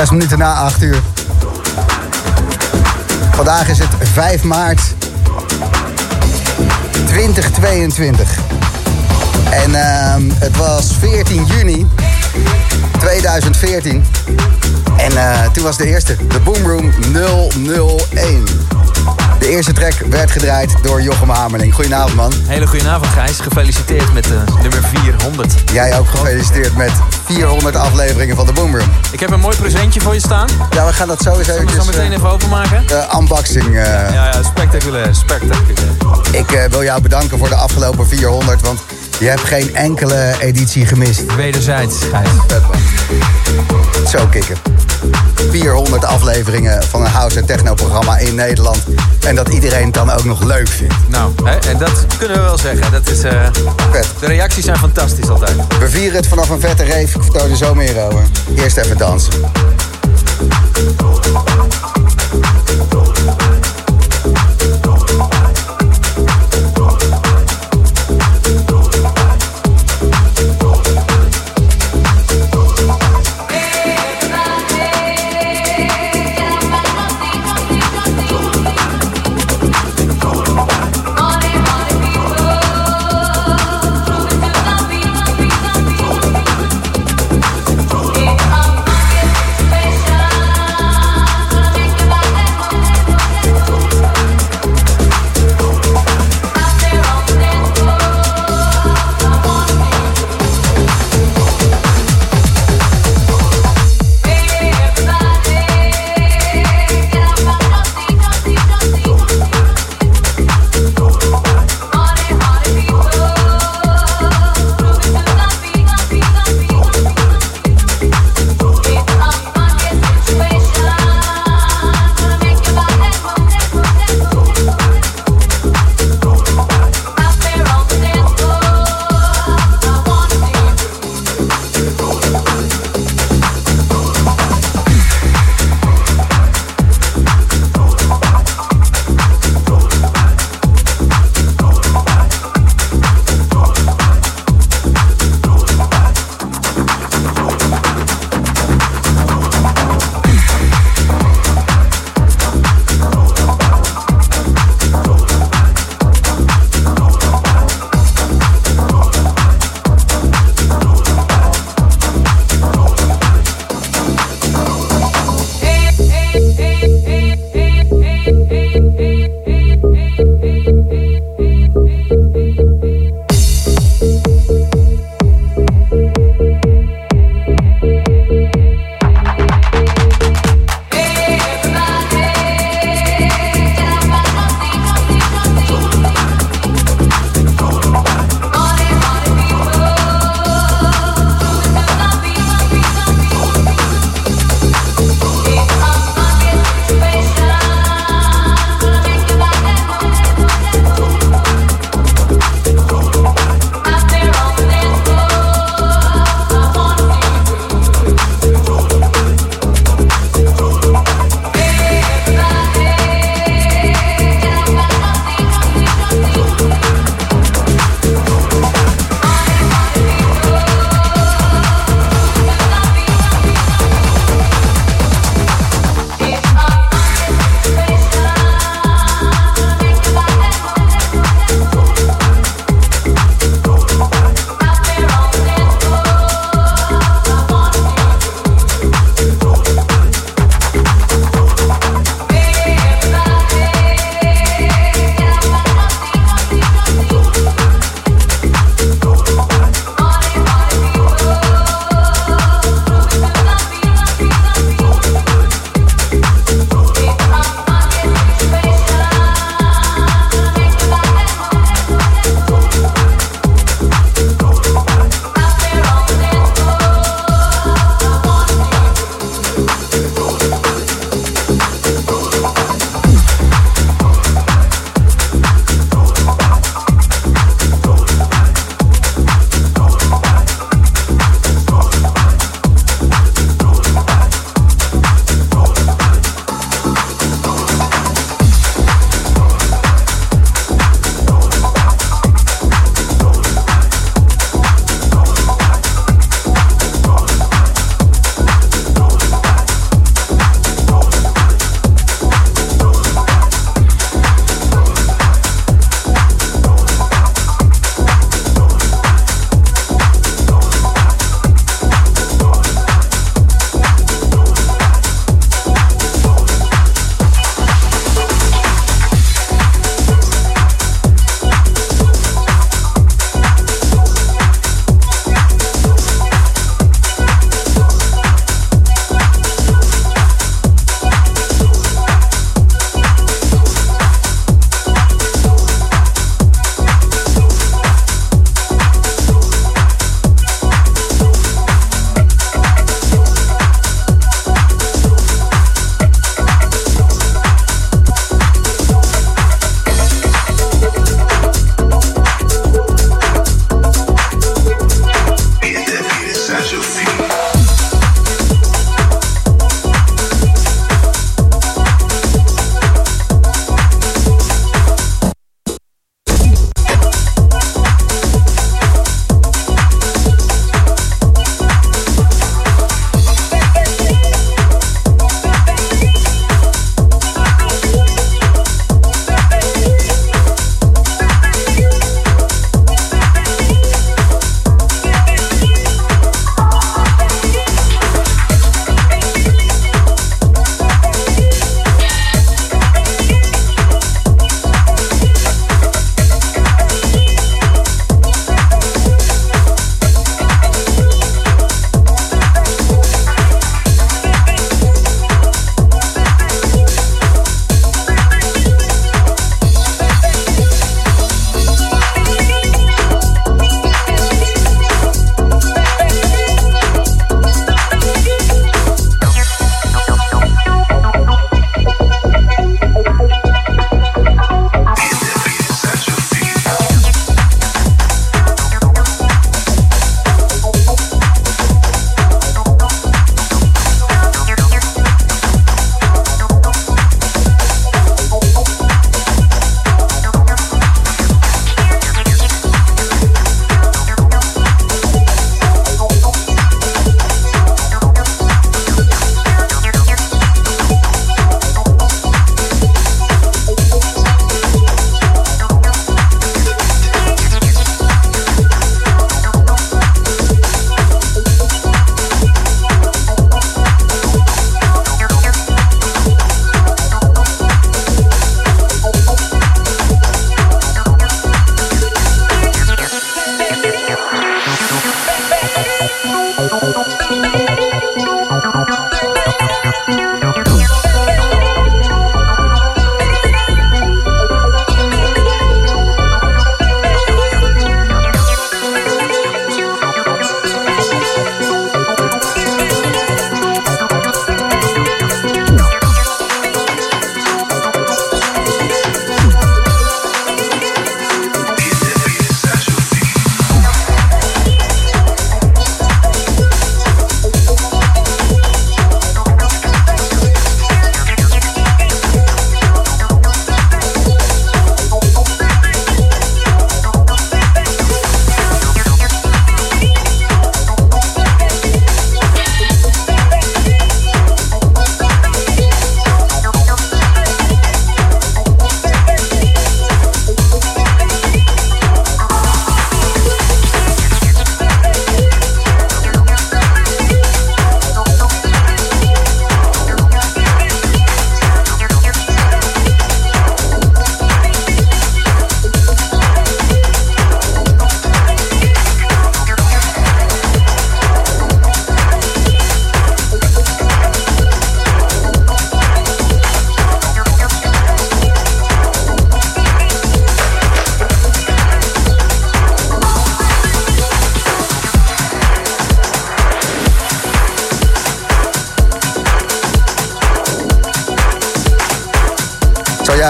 Zes minuten na acht uur. Vandaag is het 5 maart 2022. En ehm, het was 14 juni 2014. En eh, toen was de eerste, de Boomroom 001. Eerste track werd gedraaid door Jochem Hamerling. Goedenavond, man. Hele goedenavond, Gijs. Gefeliciteerd met uh, nummer 400. Jij ook gefeliciteerd met 400 afleveringen van de Boomroom. Ik heb een mooi presentje voor je staan. Ja, we gaan dat zo eens even... Zullen we zo meteen even openmaken? De unboxing. Uh... Ja, ja, spectaculair, spectaculair. Ik wil jou bedanken voor de afgelopen 400, want je hebt geen enkele editie gemist. Wederzijds, Gijs. Vet man. Zo kicken. 400 afleveringen van een house- en techno-programma in Nederland. En dat iedereen het dan ook nog leuk vindt. Nou, hè, en dat kunnen we wel zeggen. Dat is, uh, Vet. De reacties zijn fantastisch altijd. We vieren het vanaf een vette reef. Ik vertel er zo meer over. Eerst even dansen.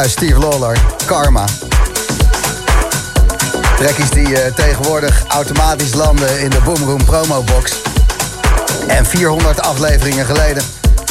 Steve Lawler, Karma. Trekkies die uh, tegenwoordig automatisch landen in de Boomroom promobox. En 400 afleveringen geleden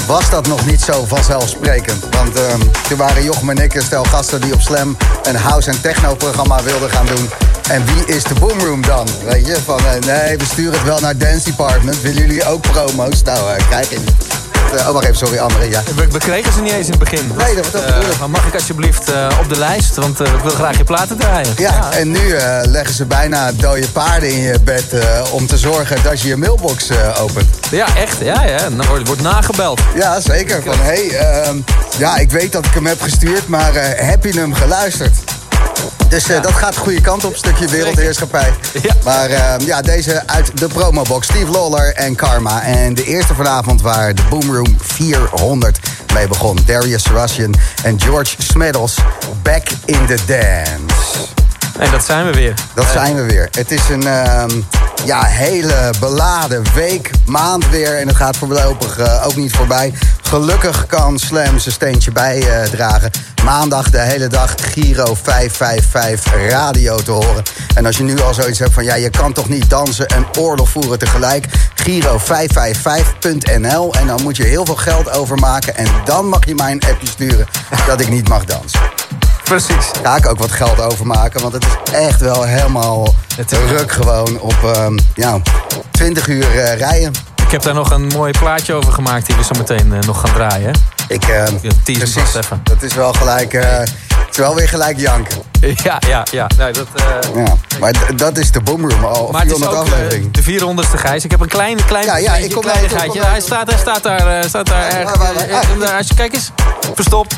was dat nog niet zo vanzelfsprekend. Want uh, toen waren Jochem en ik stel gasten die op Slam een house- en techno-programma wilden gaan doen. En wie is de Boomroom dan? Weet je, van uh, nee, we sturen het wel naar Dance Department. Willen jullie ook promo's? Nou, krijg je niet. Uh, oh, wacht even, sorry, André. Ja. We, we, kregen ze niet eens in het begin. Nee, dat was uh, Mag ik alsjeblieft uh, op de lijst? Want ik wil graag je platen draaien. Ja, ja. en nu leggen ze bijna dode paarden in je bed... om te zorgen dat je je mailbox opent. Ja, echt. Ja, ja. Dan wordt, wordt nagebeld. Ja, zeker. Van, hé, hey, ja, ik weet dat ik hem heb gestuurd... maar heb je hem geluisterd? Dus uh, ja. dat gaat de goede kant op, stukje wereldheerschappij. Maar uh, ja, deze uit de promobox. Steve Lawler en Karma. En de eerste vanavond waar de Boomroom 400 mee begon. Darius Russian en George Smeddles. Back in the dance. En dat zijn we weer. Dat uh, zijn we weer. Het is een uh, ja, hele beladen week, maand weer. En het gaat voorlopig uh, ook niet voorbij. Gelukkig kan Slam zijn steentje bijdragen. Maandag de hele dag Giro 555 radio te horen. En als je nu al zoiets hebt van... ja, je kan toch niet dansen en oorlog voeren tegelijk... Giro555.nl en dan moet je heel veel geld overmaken... en dan mag je mij een appje sturen dat ik niet mag dansen. Precies. Ga ik ook wat geld overmaken, want het is echt wel helemaal ruk gewoon op um, ja, 20 uur uh, rijden. Ik heb daar nog een mooi plaatje over gemaakt die we zo meteen uh, nog gaan draaien. Ik, uh, precies, even. dat is wel gelijk, het is wel weer gelijk janken. Ja, ja, ja. Nee, dat, ja maar dat is de boomroom al, maar 400 aflevering. de 400ste Gijs. Ik heb een klein, klein ja, ja, ik kom kleinigheidje. Hij staat, hij staat daar, staat daar ergens. Je kijk eens, verstopt.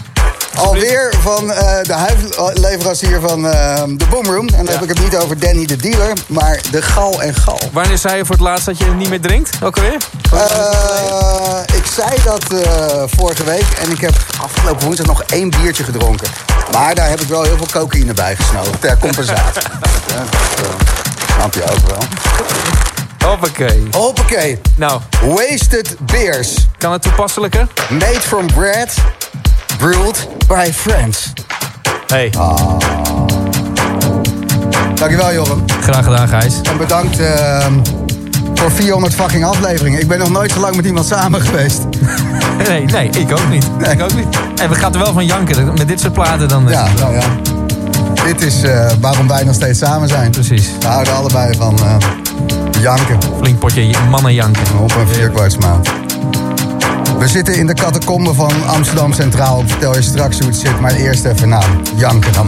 Alweer van uh, de huifleverancier van uh, de Boomroom. En dan ja. heb ik het niet over Danny de dealer, maar de Gal en Gal. Wanneer zei je voor het laatst dat je niet meer drinkt? Ook alweer? Uh, ik zei dat vorige week en ik heb afgelopen woensdag nog één biertje gedronken. Maar daar heb ik wel heel veel cocaïne bij gesnoven ter compensatie. ja, snap je ook wel. Hoppakee. Hoppakee. Nou. Wasted Beers. Kan het toepasselijker? Made from bread Brewed by Friends. Hey. Oh. Dankjewel, Jochem. Graag gedaan, Gijs. En bedankt uh, voor 400 fucking afleveringen. Ik ben nog nooit zo lang met iemand samen geweest. nee, nee, ik ook niet. Nee. Ik ook niet. En we gaan er wel van janken. Met dit soort platen dan... Ja, nou ja. Dit is uh, waarom wij nog steeds samen zijn. Precies. We houden allebei van uh, janken. Flink potje mannen janken. Op een vierkwartsmaand. We zitten in de catacombe van Amsterdam Centraal. Vertel je straks hoe het zit, maar eerst even na. Janken dan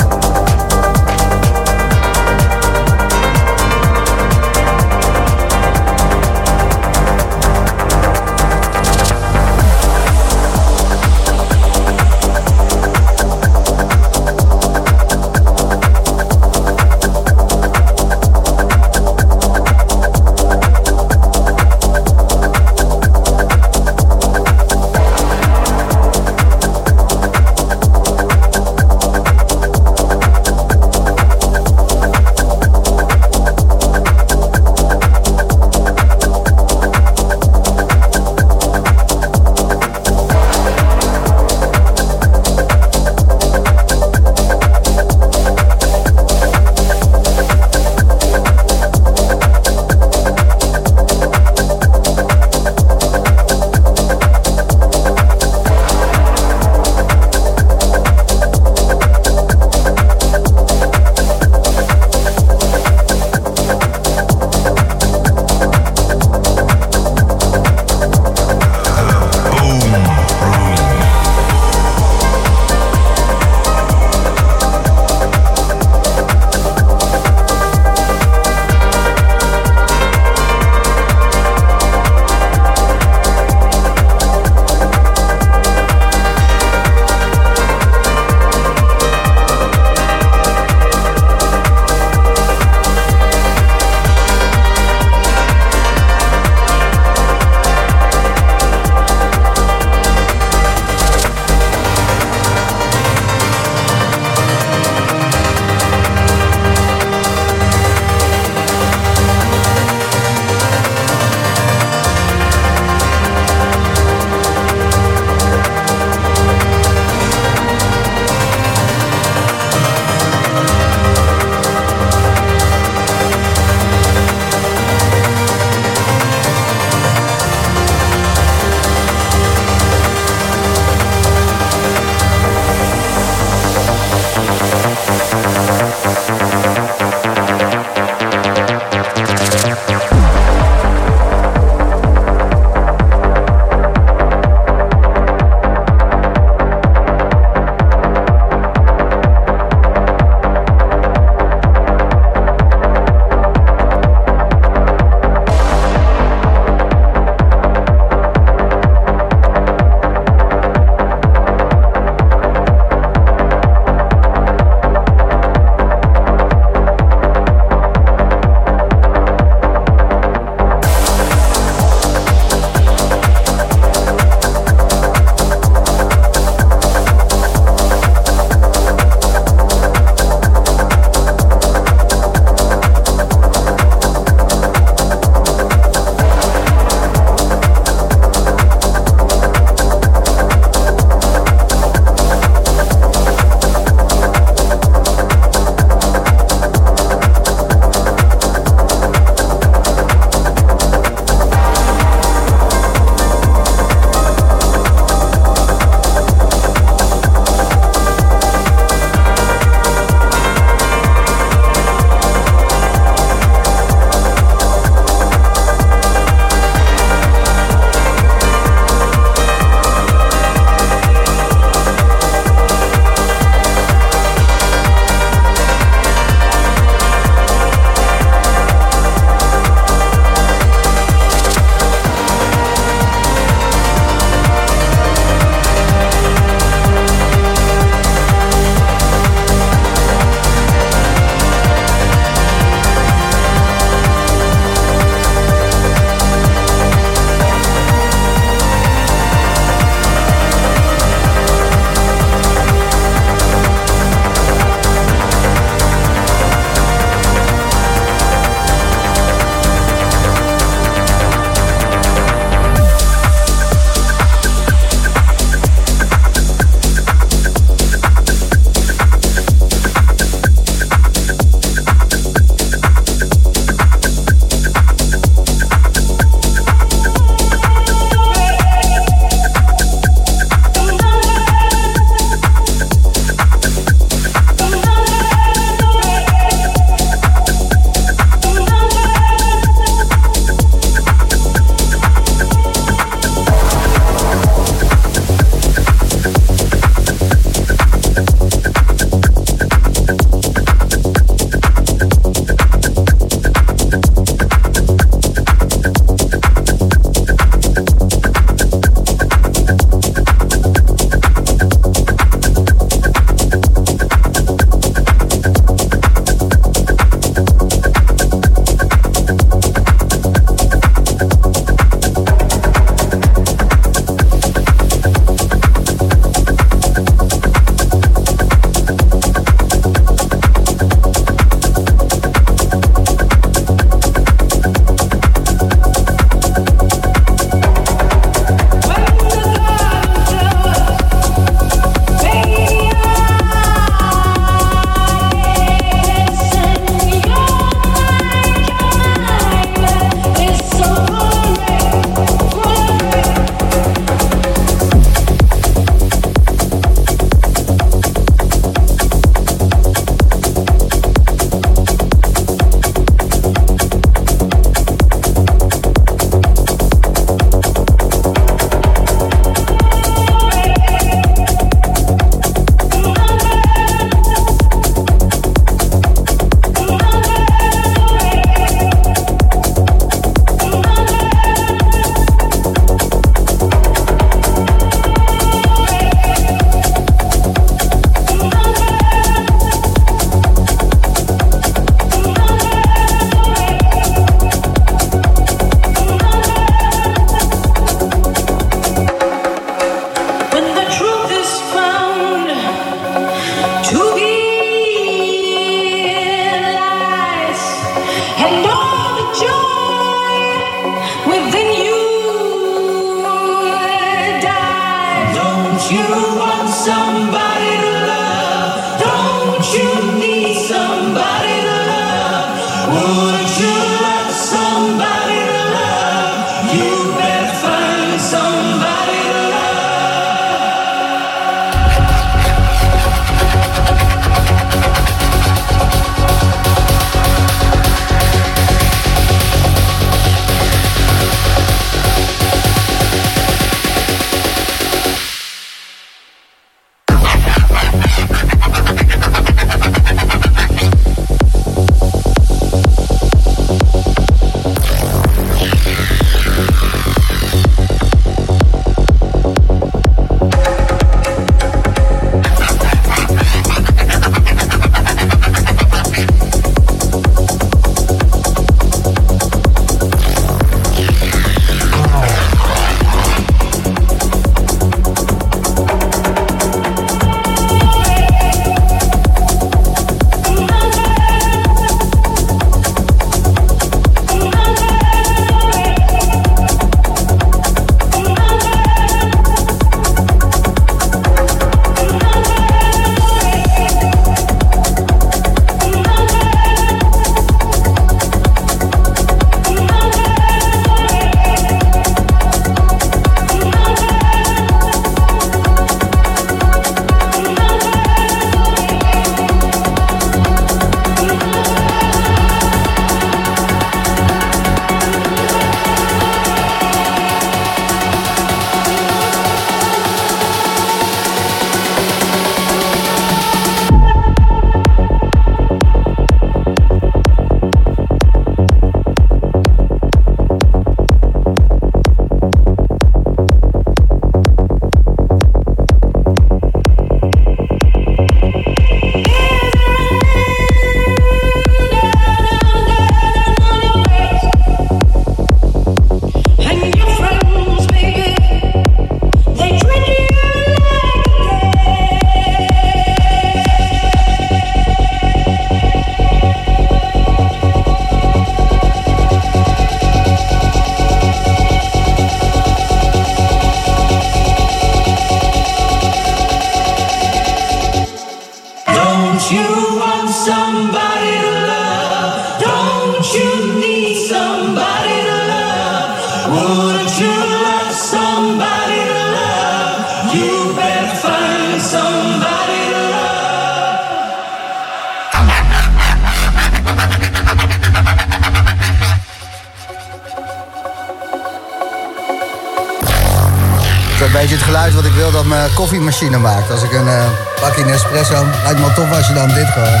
maakt. Als ik een uh, bakje Nespresso... lijkt me tof als je dan dit gewoon...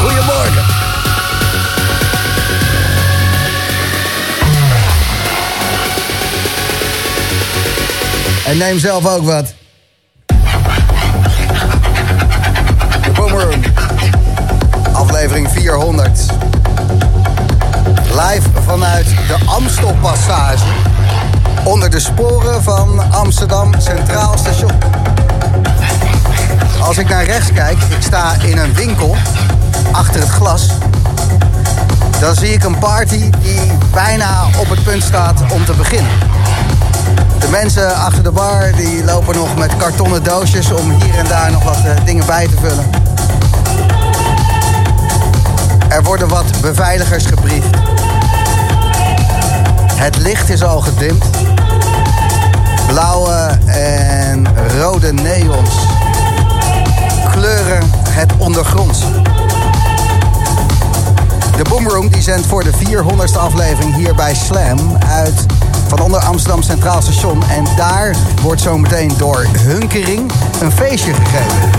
Goedemorgen. En neem zelf ook wat. Boomroom. Aflevering 400. Live vanuit de Amstelpassage. Onder de sporen van Amsterdam Centraal Station. Als ik naar rechts kijk, ik sta in een winkel achter het glas. Dan zie ik een party die bijna op het punt staat om te beginnen. De mensen achter de bar die lopen nog met kartonnen doosjes om hier en daar nog wat eh, dingen bij te vullen. Er worden wat beveiligers gebriefd. Het licht is al gedimd. Blauwe en rode neons kleuren het ondergronds. De Boomroom die zendt voor de 400ste aflevering hier bij Slam uit van onder Amsterdam Centraal Station. En daar wordt zometeen door Hunkering een feestje gegeven.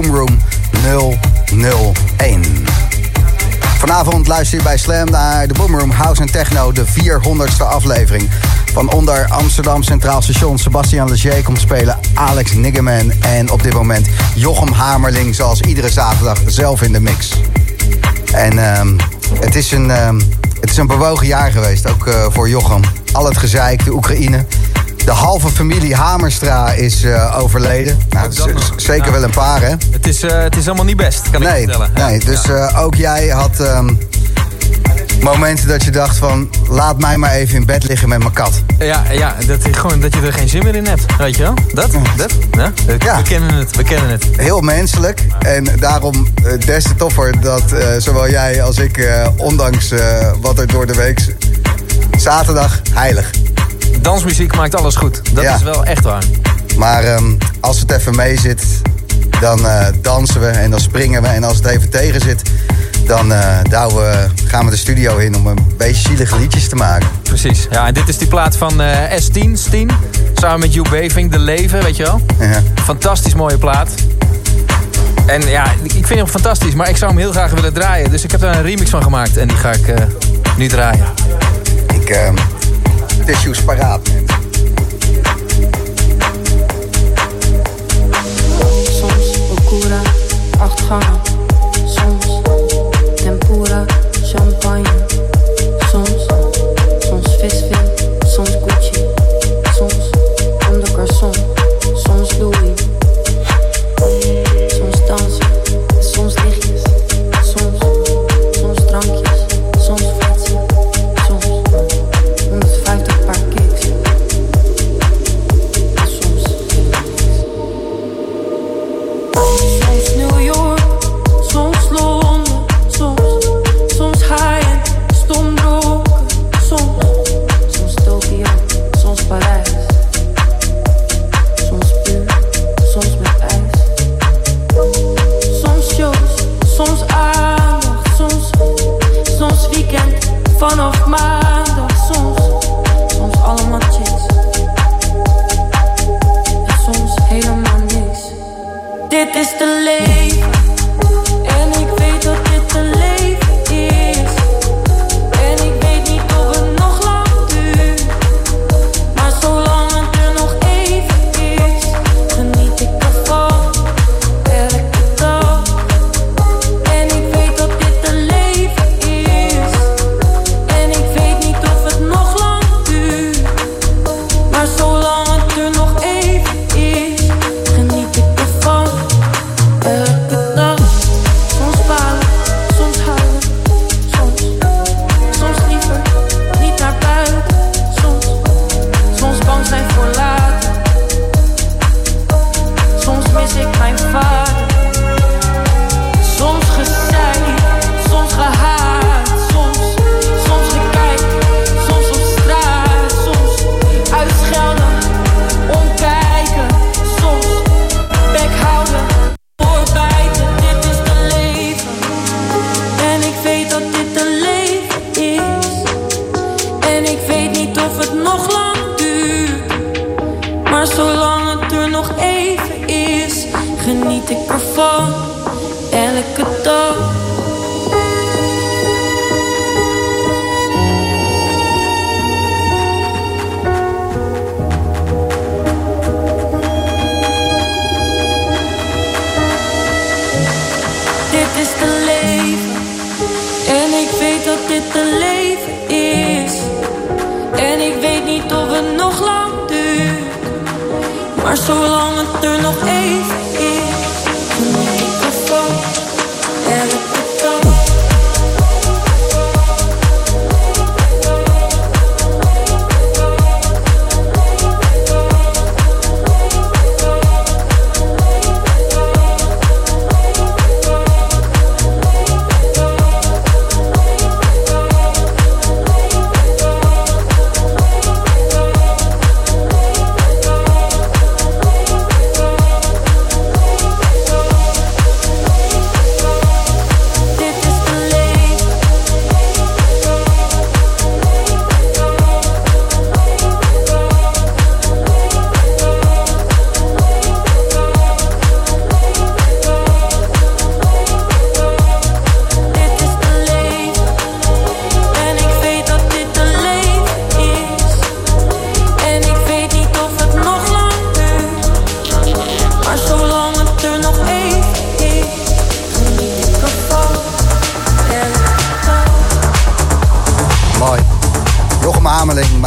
Boomroom 001. Vanavond luister je bij Slam naar de Boomroom House and Techno, de 400ste aflevering. Van onder Amsterdam Centraal Station Sebastian Leger komt spelen Alex Niggerman en op dit moment Jochem Hamerling zoals iedere zaterdag zelf in de mix. En uh, het, is een, uh, het is een bewogen jaar geweest, ook uh, voor Jochem. Al het gezeik, de Oekraïne. De halve familie Hamerstra is uh, overleden. Nou, zeker wel een paar, hè? Het is, uh, het is allemaal niet best, kan nee, ik vertellen. Nee, dus uh, ook jij had um, momenten dat je dacht van... laat mij maar even in bed liggen met mijn kat. Ja, ja dat, gewoon, dat je er geen zin meer in hebt, weet je wel? Dat, dat, ja, ja. We kennen het, we kennen het. Heel menselijk. En daarom des te toffer dat zowel jij als ik... ondanks wat er door de week... zaterdag heilig dansmuziek maakt alles goed. Dat is wel echt waar. Maar um, als het even mee zit, dan uh, dansen we en dan springen we. En als het even tegen zit, dan uh, we, gaan we de studio in om een beetje zielige liedjes te maken. Precies. Ja, en dit is die plaat van uh, S10, Steen. Samen met Hugh Beving, De Leven, weet je wel. Ja. Fantastisch mooie plaat. En ja, ik vind hem fantastisch, maar ik zou hem heel graag willen draaien. Dus ik heb er een remix van gemaakt en die ga ik nu draaien. Ik ehm, tissues paraat ook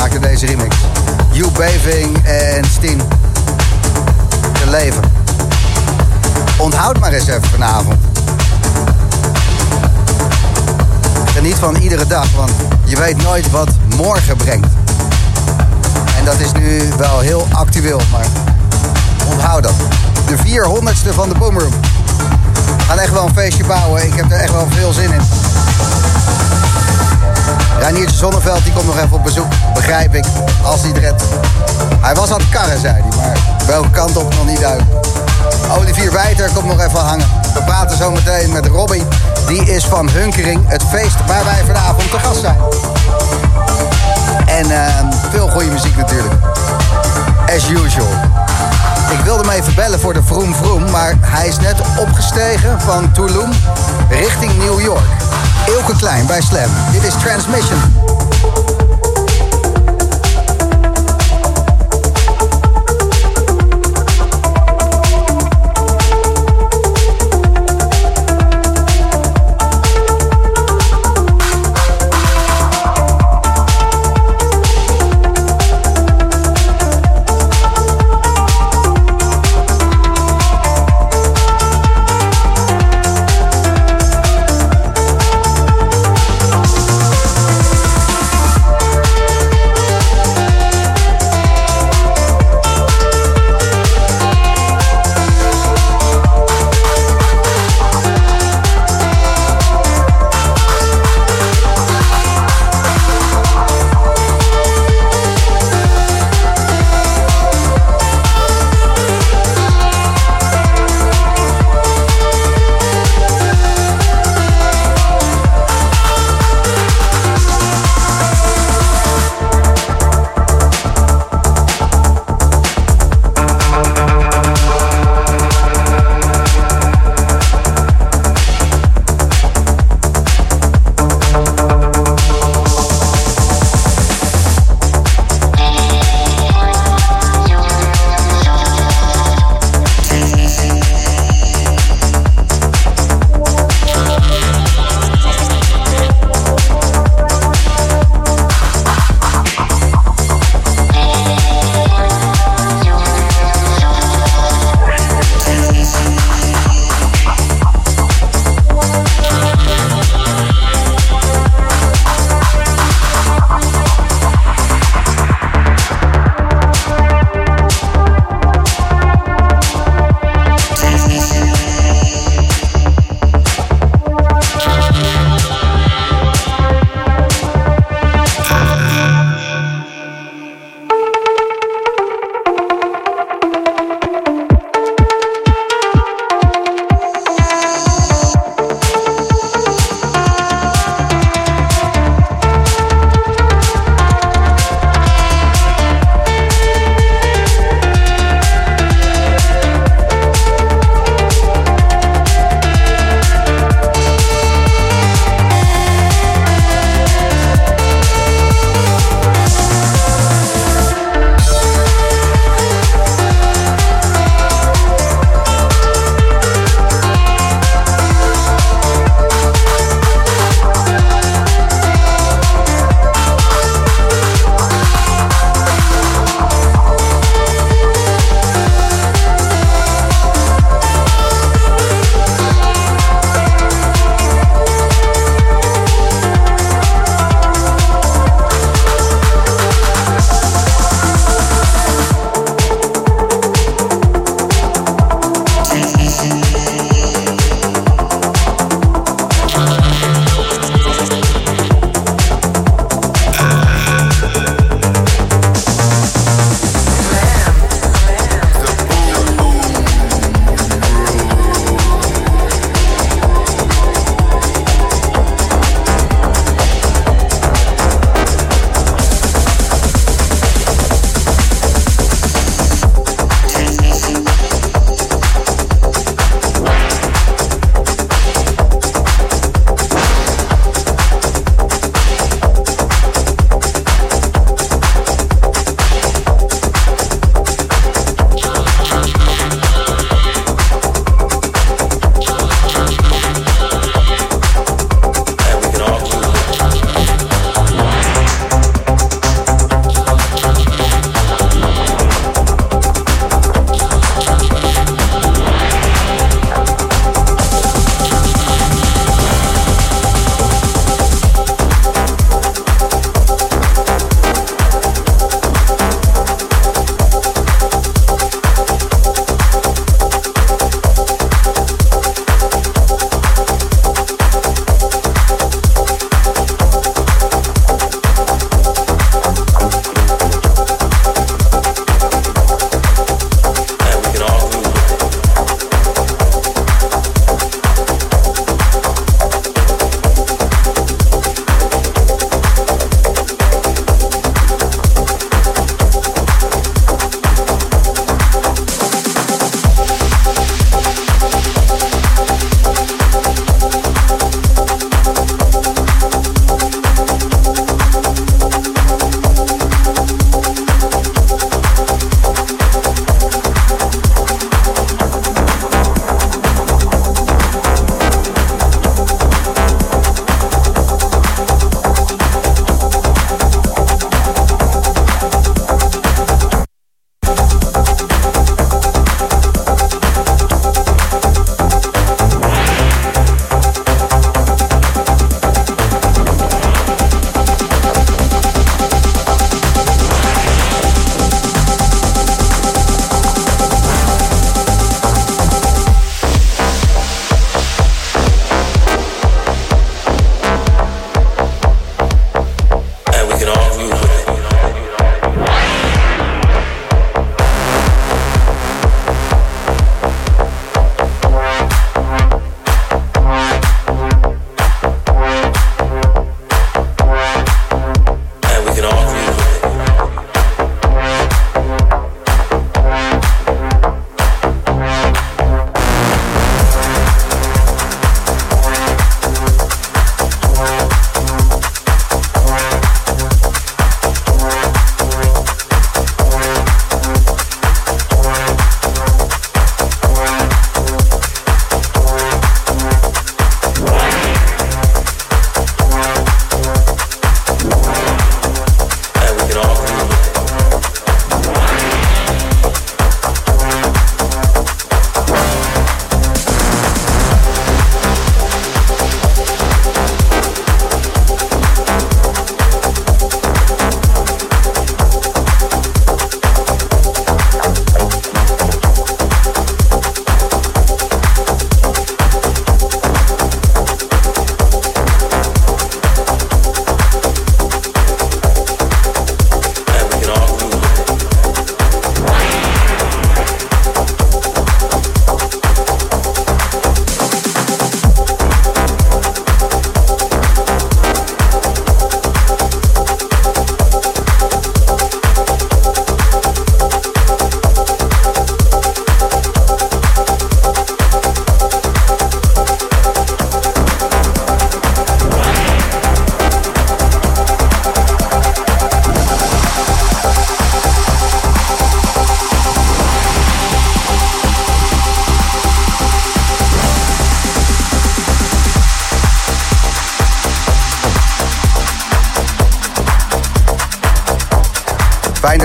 maakte deze remix. You Beving en Steen. Te leven. Onthoud maar eens even vanavond. Geniet van iedere dag, want je weet nooit wat morgen brengt. En dat is nu wel heel actueel, maar onthoud dat. De 400ste van de Boomroom. We gaan echt wel een feestje bouwen. Ik heb er echt wel veel zin in. Raniertje Zonneveld die komt nog even op bezoek, begrijp ik, als hij redt. Hij was aan het karren, zei hij, maar welke kant op nog niet duidelijk. Olivier Wijter komt nog even hangen. We praten zo meteen met Robbie. Die is van Hunkering, het feest waar wij vanavond te gast zijn. En ehm, veel goede muziek natuurlijk. As usual. Ik wilde hem even bellen voor de Vroom Vroom, maar hij is net opgestegen van Tulum richting New York. Eelke Klein bij Slam. Dit is Transmission.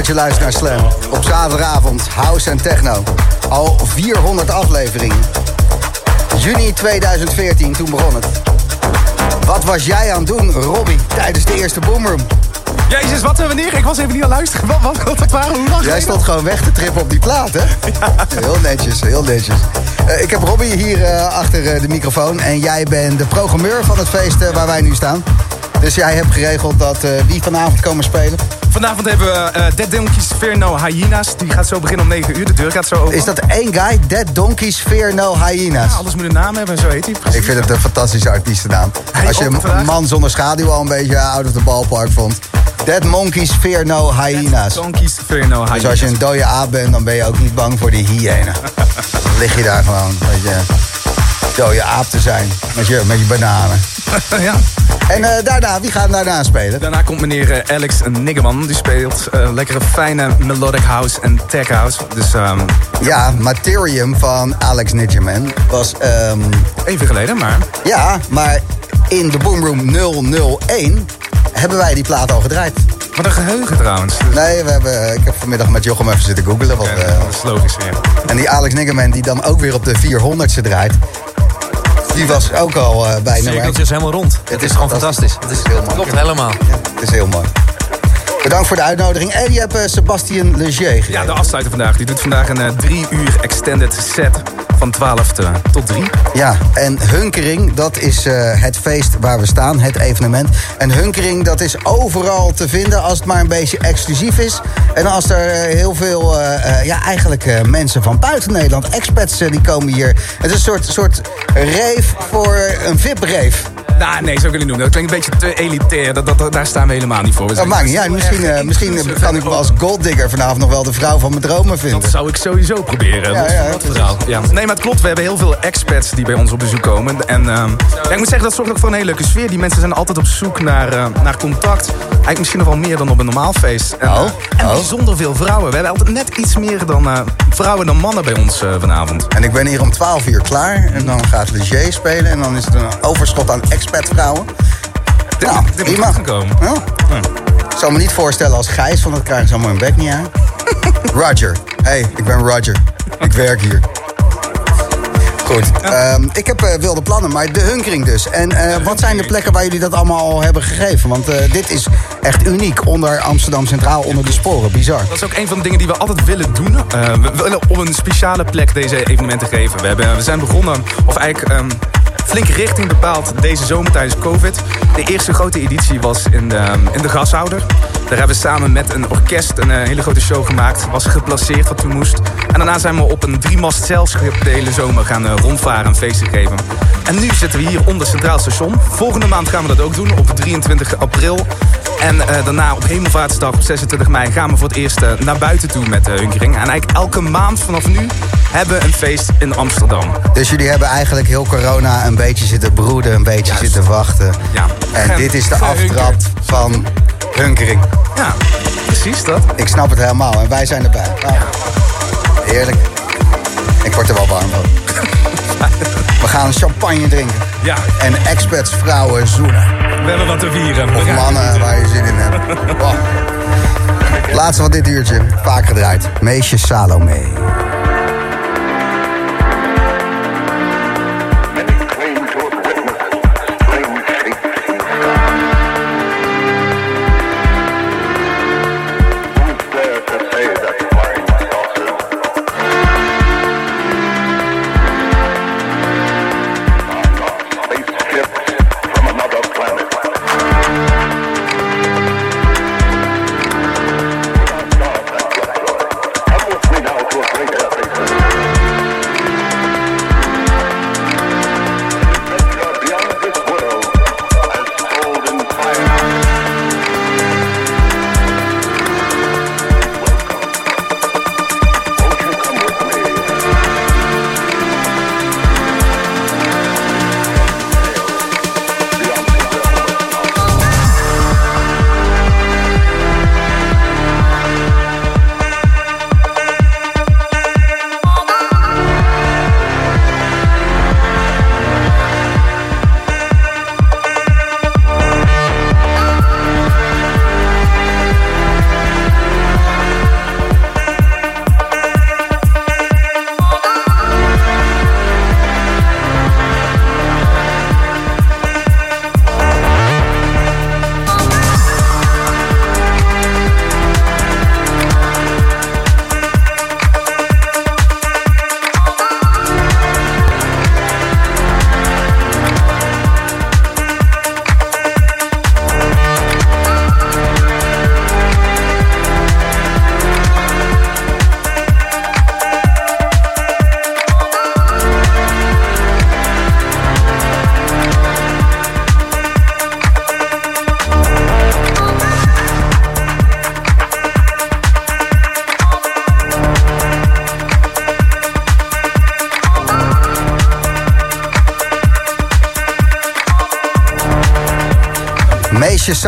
Je luistert naar Slam. Op zaterdagavond, house en techno. Al 400 afleveringen. Juni 2014, toen begon het. Wat was jij aan het doen, Robbie, tijdens de eerste Boomroom? Jezus, wat, wanneer? Ik was even niet aan het luisteren. Wat, wat, wat waren, hoe lang Jij stond gewoon weg te trippen op die plaat, hè? Heel netjes, heel netjes. Uh, ik heb Robbie hier uh, achter uh, de microfoon. En jij bent de programmeur van het feest waar wij nu staan. Dus jij hebt geregeld dat wie vanavond komen spelen? Vanavond hebben we uh, Dead Donkeys Fear No Hyenas. Die gaat zo beginnen om 9 uur. De deur gaat zo open. Is dat één guy? Dead Donkeys Fear No Hyenas. Ja, alles moet een naam hebben, zo heet hij. Precies. Ik vind het een fantastische artiestennaam. Als je een man zonder schaduw al een beetje out of the ballpark vond. Dead Monkeys Fear No Hyenas. Dead Donkeys Fear No Hyenas. Dus als je een dode aap bent, dan ben je ook niet bang voor die hyena. dan lig je daar gewoon, weet je, dode aap te zijn. Met je, met je bananen. ja. En uh, daarna, wie gaat daarna spelen? Daarna komt meneer uh, Alex Niggeman. Die speelt uh, lekkere fijne melodic house en tech house. Dus, um... Ja, Materium van Alex Niggeman was... Um... Even geleden, maar... Ja, maar in de Boomroom 001 hebben wij die plaat al gedraaid. Wat een geheugen trouwens. Nee, we hebben, ik heb vanmiddag met Jochem even zitten googelen. Wat, okay, dat is logisch, ja. En die Alex Niggeman die dan ook weer op de 400ste draait. Die was ook al uh, bij nummer Het is helemaal rond. Het, is gewoon fantastisch. Het is heel mooi. Klopt helemaal. Ja, het is heel mooi. Bedankt voor de uitnodiging. En je hebt uh, Sebastien Leger gegeven. Ja, de afsluiter vandaag. Die doet vandaag een uh, drie uur extended set van 12 tot 3. Ja, en Hunkering, dat is uh, het feest waar we staan, het evenement. En Hunkering, dat is overal te vinden als het maar een beetje exclusief is. En als er uh, heel veel, uh, ja, eigenlijk mensen van buiten Nederland, expats, die komen hier. Het is een soort, soort reef voor een VIP-reef. Nou, nee, zo wil ik noemen. Dat klinkt een beetje te elitair. Dat, dat, daar staan we helemaal niet voor. Dat maakt niet uit. Misschien, uh, misschien kan ik me als golddigger vanavond nog wel de vrouw van mijn dromen vinden. Dat zou ik sowieso proberen. Ja, ja, dat verhaal. Ja. Nee, maar het klopt. We hebben heel veel expats die bij ons op bezoek komen. En uh, ja, ik moet zeggen, dat zorgt ook voor een hele leuke sfeer. Die mensen zijn altijd op zoek naar, uh, naar contact. Eigenlijk misschien nog wel meer dan op een normaal feest. En, oh. en bijzonder veel vrouwen. We hebben altijd net iets meer dan, vrouwen dan mannen bij ons vanavond. En ik ben hier om 12 uur klaar. En dan gaat Leger spelen. En dan is het een overschot aan expatvrouwen. Nou, dit mag komen. Ja. Ik zou me niet voorstellen als Gijs, want dat krijgen ze allemaal een bek niet aan. Roger. Hey, ik ben Roger. Ik werk hier. Goed. Um, ik heb uh, wilde plannen, maar de hunkering dus. En uh, wat zijn de plekken waar jullie dat allemaal al hebben gegeven? Want uh, dit is echt uniek onder Amsterdam Centraal, onder de sporen. Bizar. Dat is ook een van de dingen die we altijd willen doen. we willen op een speciale plek deze evenementen geven. We, hebben, we zijn begonnen, of eigenlijk... Um, flinke richting bepaald deze zomer tijdens COVID. De eerste grote editie was in de, in de gashouder. Daar hebben we samen met een orkest een hele grote show gemaakt. Was geplaceerd wat toen moest. En daarna zijn we op een driemast zeilschip de hele zomer gaan rondvaren en feesten geven. En nu zitten we hier onder Centraal Station. Volgende maand gaan we dat ook doen, op 23 april. En uh, daarna op Hemelvaartsdag op 26 mei gaan we voor het eerst uh, naar buiten toe met de uh, Hunkering. En eigenlijk elke maand vanaf nu hebben we een feest in Amsterdam. Dus jullie hebben eigenlijk heel corona een beetje zitten broeden, een beetje Juist. zitten wachten. Ja. En dit is de aftrap van Hunkering. Ja, precies dat. Ik snap het helemaal en wij zijn erbij. Nou, heerlijk. Ik word er wel warm van. We gaan champagne drinken. Ja. En experts vrouwen zoenen. We hebben wat te vieren. Of mannen waar je zin in hebt. Wow. Laatste van dit uurtje. Vaak gedraaid. Meisje Salome.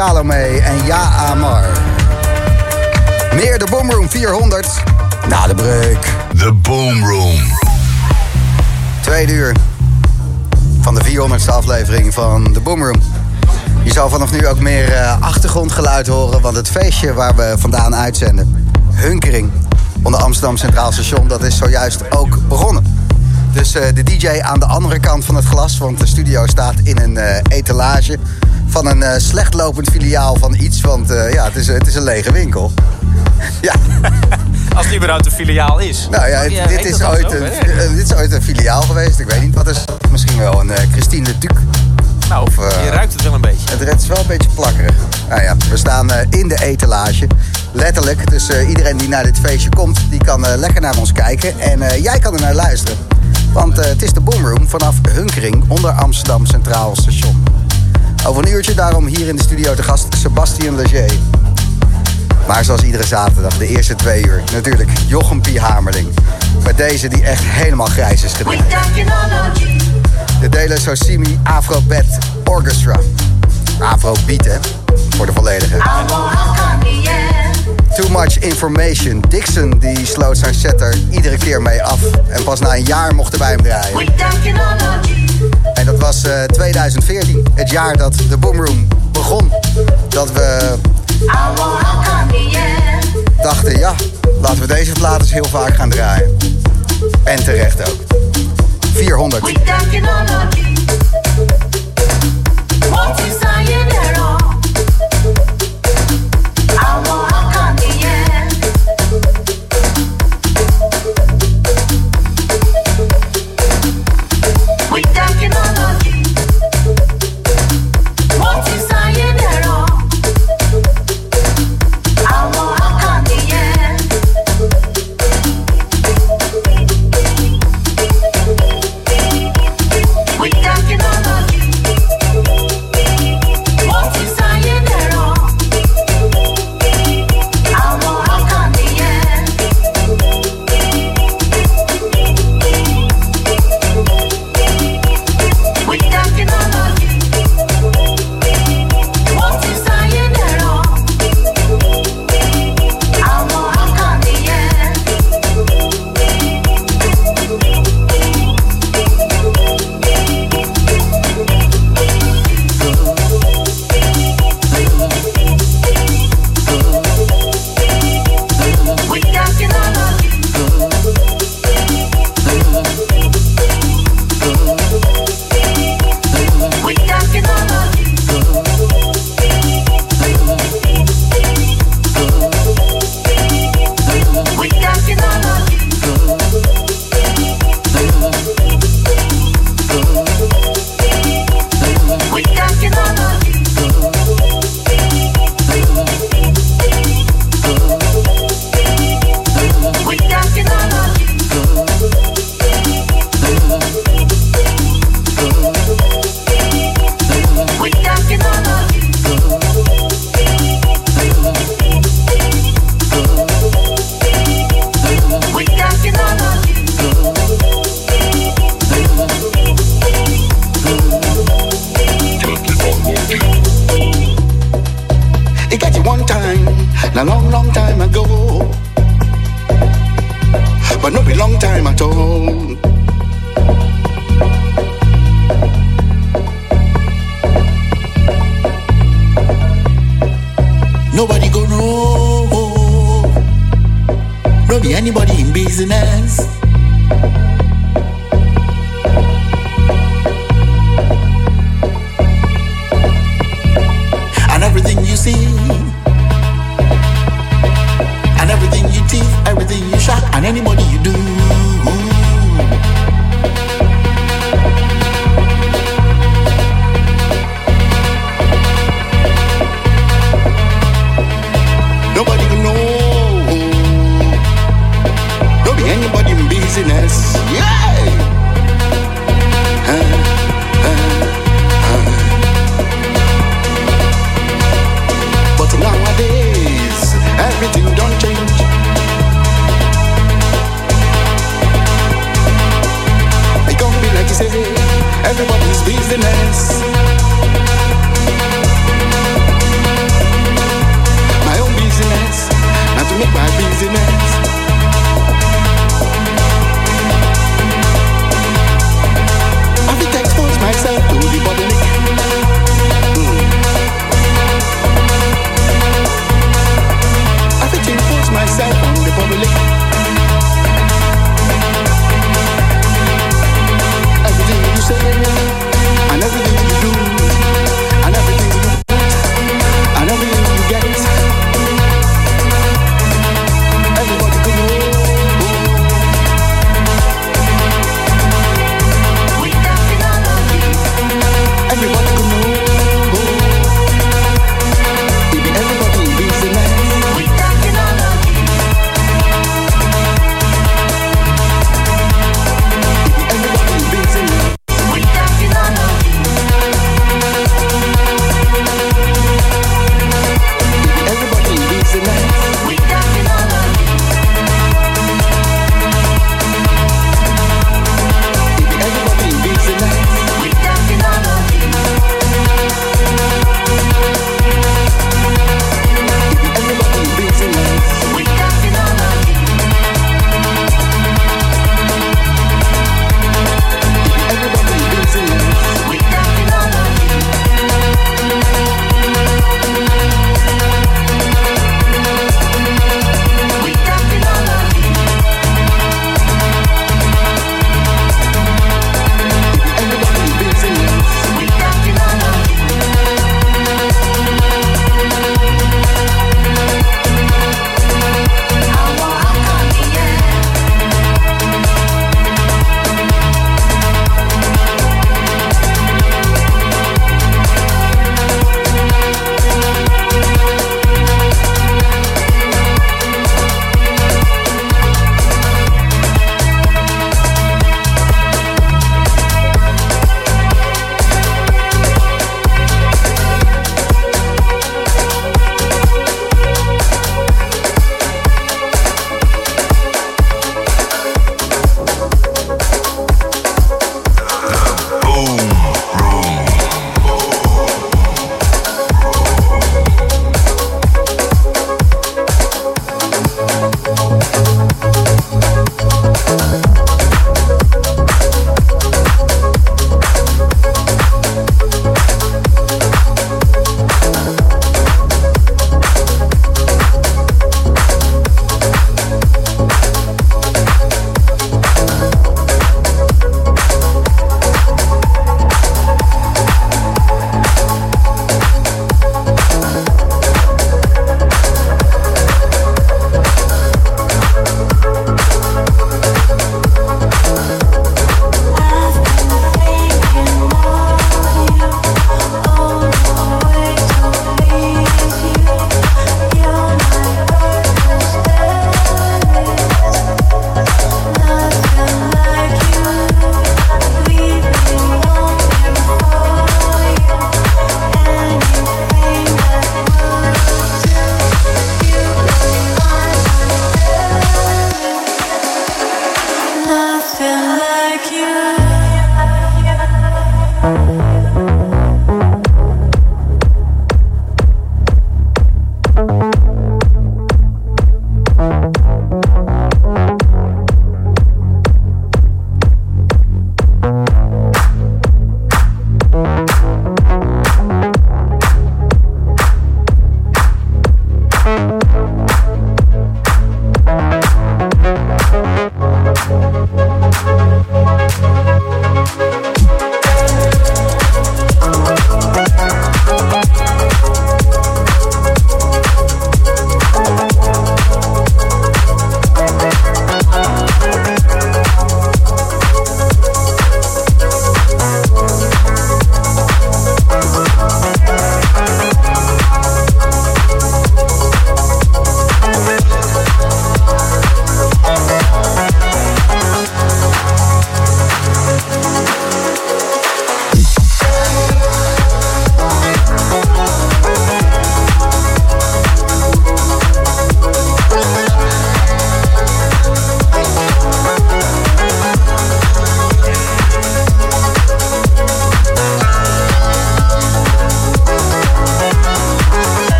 Salome en Ja Amar. Meer de Boomroom 400 na de break. The Boomroom. Tweede uur van de 400ste aflevering van de Boomroom. Je zal vanaf nu ook meer uh, achtergrondgeluid horen, want het feestje waar we vandaan uitzenden, Hunkering, onder Amsterdam Centraal Station, dat is zojuist ook begonnen. Dus uh, de DJ aan de andere kant van het glas, want de studio staat in een uh, etalage van een uh, slecht lopend filiaal van iets, want ja, het is, het is een lege winkel. ja. Als het überhaupt een filiaal is. Nou ja, het, dit, is ooit een, dit is ooit een filiaal geweest. Ik weet niet wat is. Misschien wel een Christine de Duc. Nou, of, je ruikt het wel een beetje. Het is wel een beetje plakkerig. Nou ja, we staan in de etalage. Letterlijk. Dus iedereen die naar dit feestje komt, die kan lekker naar ons kijken. En jij kan er naar luisteren. Want uh, het is de Boomroom vanaf Hunkering onder Amsterdam Centraal Station. Over een uurtje daarom hier in de studio de gast Sebastien Leger. Maar zoals iedere zaterdag, de eerste twee uur, natuurlijk Jochem P. Hamerling. Met deze die echt helemaal grijs is gedaan. De Dele Sosimi Afro Bed Orchestra. Afro Beat, hè? Voor de volledige. Too Much Information. Dixon die sloot zijn setter iedere keer mee af. En pas na een jaar mochten wij hem draaien. En dat was uh, 2014, het jaar dat de Boomroom begon. Dat we dachten, ja, laten we deze plaat eens heel vaak gaan draaien. En terecht ook. 400.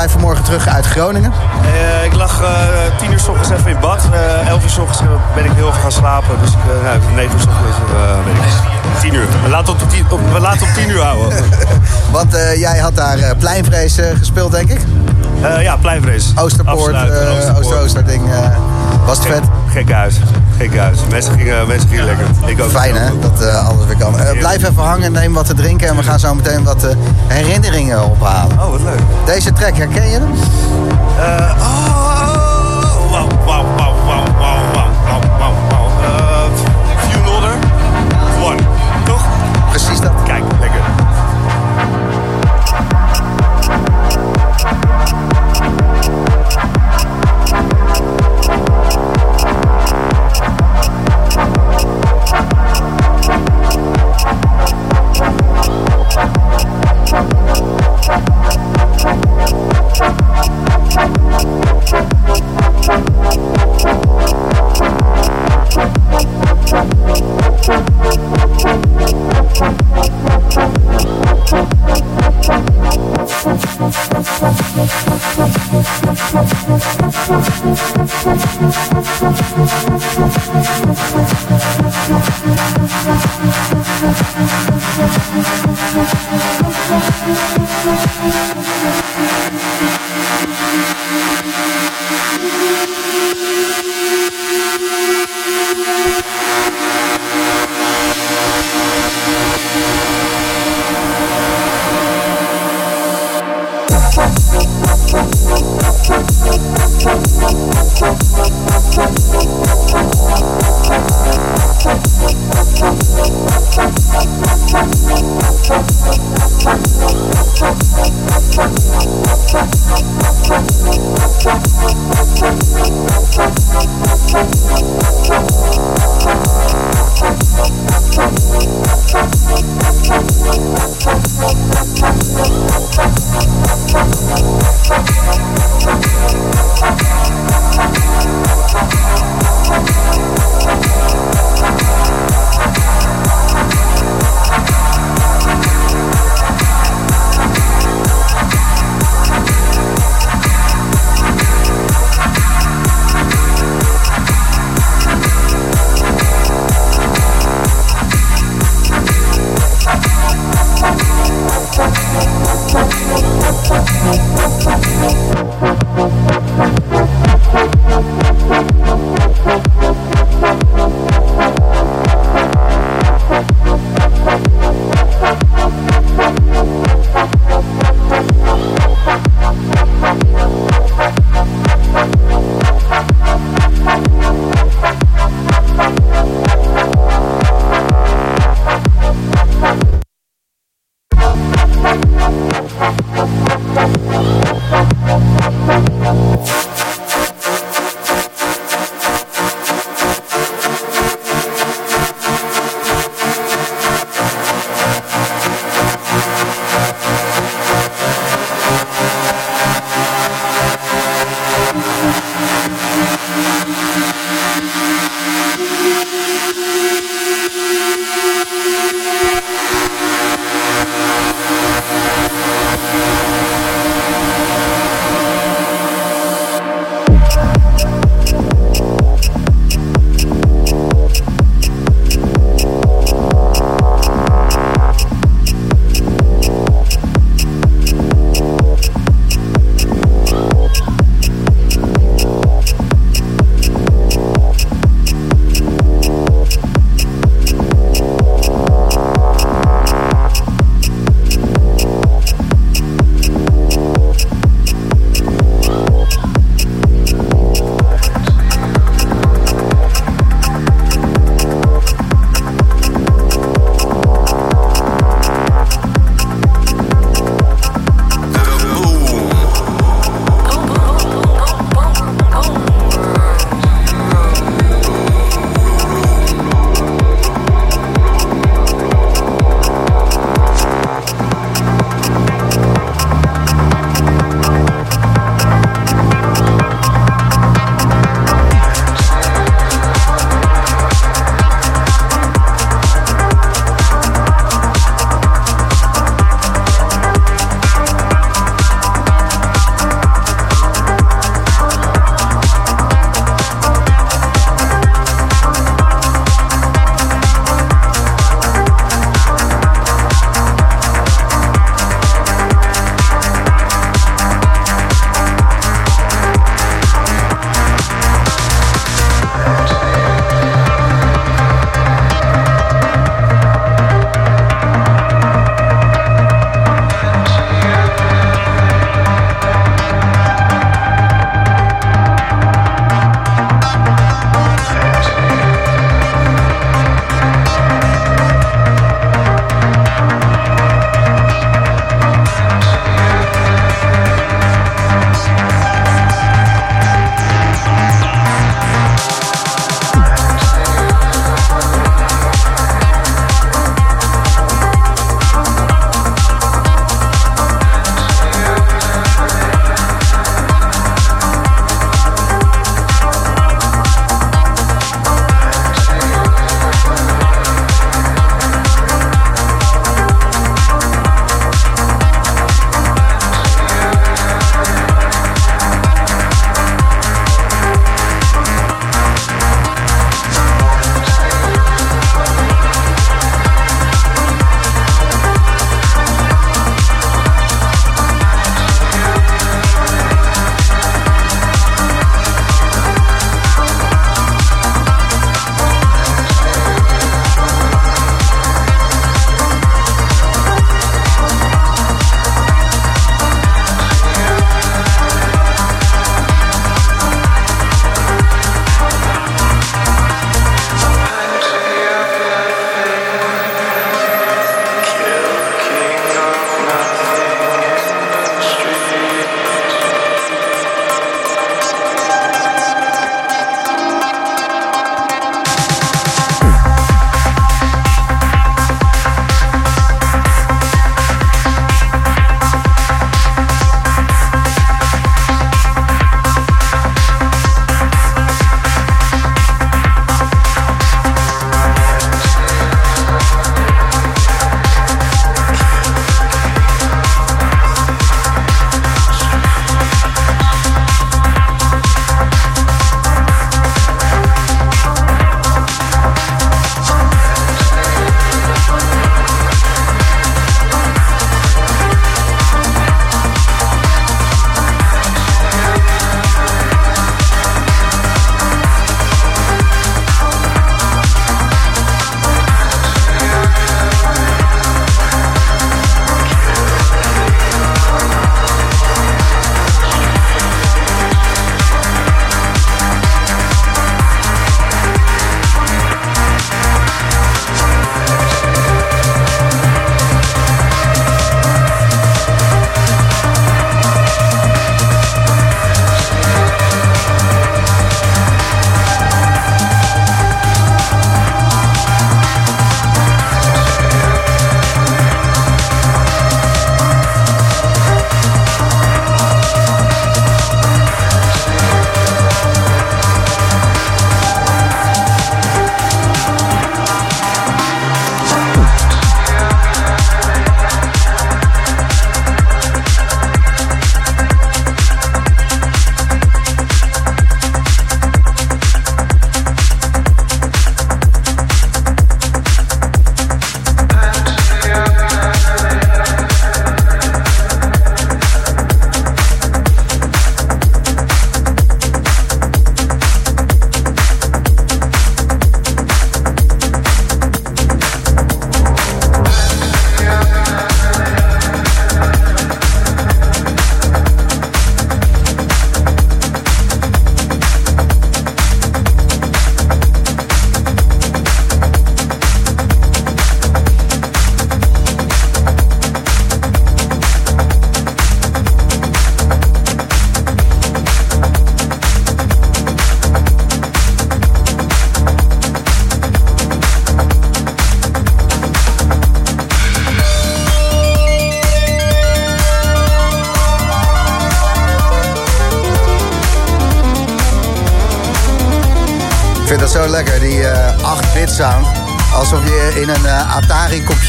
Jij vanmorgen terug uit Groningen? Uh, ik lag uh, tien uur s ochtends even in bad. Uh, elf uur s ochtends ben ik heel even gaan slapen. Dus uh, nou, negen uur s ochtends ben ik tien uur. We laten op, tien, op, we laten op tien uur houden. Want jij had daar pleinvrees gespeeld, denk ik? ja, pleinvrees. Oosterpoort, Ooster-Ooster ding. was het vet? Gek huis. Gek huis. Mensen gingen, mensen gingen lekker. Ik ook. Fijn hè, dat alles weer kan. blijf even hangen, neem wat te drinken en we gaan zo meteen wat herinneringen ophalen. Oh, wat leuk. Deze track, herken je hem? Oh,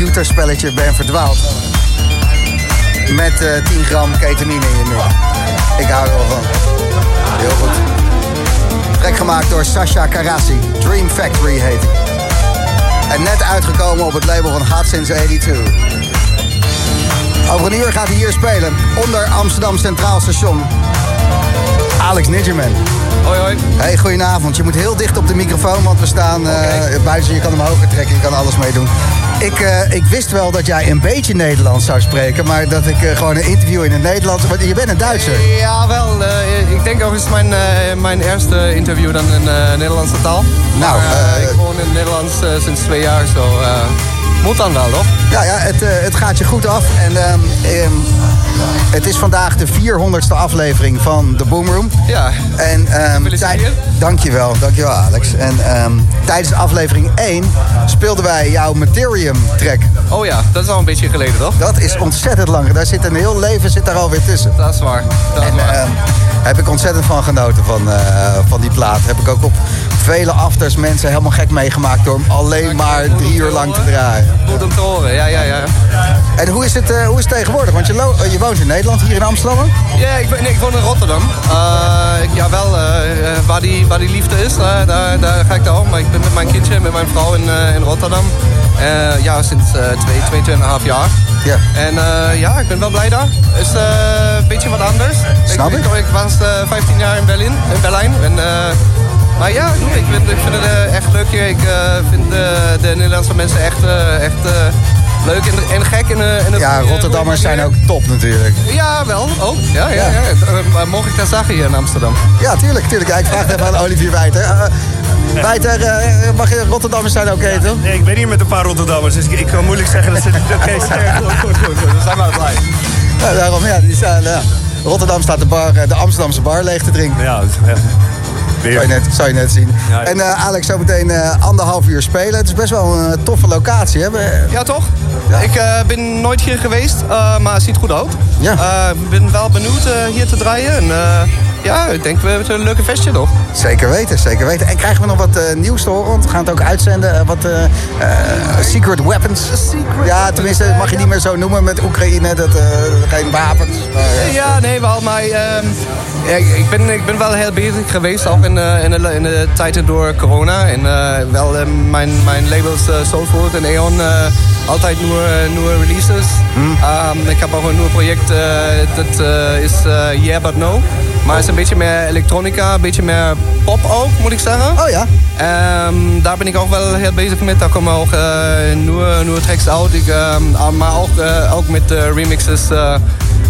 computerspelletje bent verdwaald. Met 10 gram ketamine in je mik. Ik hou er wel van. Heel goed. Trek gemaakt door Sasha Karasi. Dream Factory heet En net uitgekomen op het label van Hot Since 82. Over een uur gaat hij hier spelen. Onder Amsterdam Centraal Station. Alex Nidgerman. Hoi, hoi. Hey, goedenavond. Je moet heel dicht op de microfoon, want we staan uh, buiten. Je kan hem hoger trekken, je kan alles meedoen. Ik, uh, ik wist wel dat jij een beetje Nederlands zou spreken, maar dat ik uh, gewoon een interview in het Nederlands. Want je bent een Duitser. Ja, wel. ik denk ook is mijn, mijn eerste interview dan in Nederlandse taal. Nou, maar, ik woon in het Nederlands sinds twee jaar, zo. Moet dan wel, toch? Ja, ja het, het gaat je goed af. En um, het is vandaag de 400ste aflevering van The Boomroom. Ja, en, um, Dankjewel, dankjewel Alex. En um, tijdens aflevering 1 speelden wij jouw Materium track. Oh ja, dat is al een beetje geleden toch? Dat is ontzettend lang. Daar zit een heel leven zit daar alweer tussen. Dat is waar. Dat en, waar. Um, heb ik ontzettend van genoten van, uh, van die plaat. Heb ik ook op vele afters mensen helemaal gek meegemaakt door hem alleen maar drie uur lang te draaien. Goed om te horen, ja, ja, ja. En hoe is het, uh, hoe is het tegenwoordig? Want je, je woont in Nederland, hier in Amsterdam? Ja, ik, nee, ik woon in Rotterdam. Uh, ja, wel, waar, die, waar die liefde is, daar, daar, ga ik daar Maar ik ben met mijn kindje, met mijn vrouw in, in Rotterdam. ja, sinds twee, twee, tweeënhalf jaar. Ja. En ja, ik ben wel blij daar. Het is een beetje wat anders. Snap ik? Ik, ik was 15 jaar in Berlijn. In Berlijn en, maar ja, ik vind, ik vind het echt leuk hier. Ik vind de, de Nederlandse mensen echt, echt leuk en, en gek. En, en ja, Rotterdammers zijn ook top natuurlijk. Ja, wel. Ook. Ja, ja, ja. ja. mocht ik dat zeggen hier in Amsterdam? Ja, tuurlijk. tuurlijk. Ja, ik vraag het even aan Olivier Wijter. Uh, Wijter, uh, mag je Rotterdammers zijn oké, okay, toch? Nee, ik ben hier met een paar Rotterdammers, dus ik, ik kan moeilijk zeggen dat ze niet oké zijn. Goed, goed, goed, goed. We zijn maar blij. Ja, daarom, ja. Die staan, ja. Rotterdam staat de, bar, de Amsterdamse bar leeg te drinken. Ja, ja. Zou je, net, zou je net zien. Ja, en uh, Alex, zo meteen uh, anderhalf uur spelen. Het is best wel een uh, toffe locatie. Hè? Ja, toch? Ja. Ik ben nooit hier geweest, maar het ziet goed uit. Ik ben wel benieuwd hier te draaien. En, ja, ik denk we hebben een leuke festje toch? Zeker weten, zeker weten. En krijgen we nog wat uh, nieuws te horen? Want we gaan het ook uitzenden. Uh, wat uh, secret weapons. Secret ja, tenminste, mag je niet meer zo noemen met Oekraïne. Dat, geen wapens. Maar, ja, nee, wel. Maar ehm, ja, ik, ben, ik ben wel heel bezig geweest. Ook in, in, de, in de tijden door corona. En wel mijn, mijn labels Soulfood en Eon altijd nieuwe, nieuwe releases. Hmm. Um, ik heb ook een nieuw project. dat is Yeah But No. Maar is een beetje meer elektronica, een beetje meer pop ook, moet ik zeggen. Oh ja? Um, daar ben ik ook wel heel bezig met. Daar komen ook uh, nieuwe, nieuwe tracks uit. Ik, um, maar ook, uh, ook met uh, remixes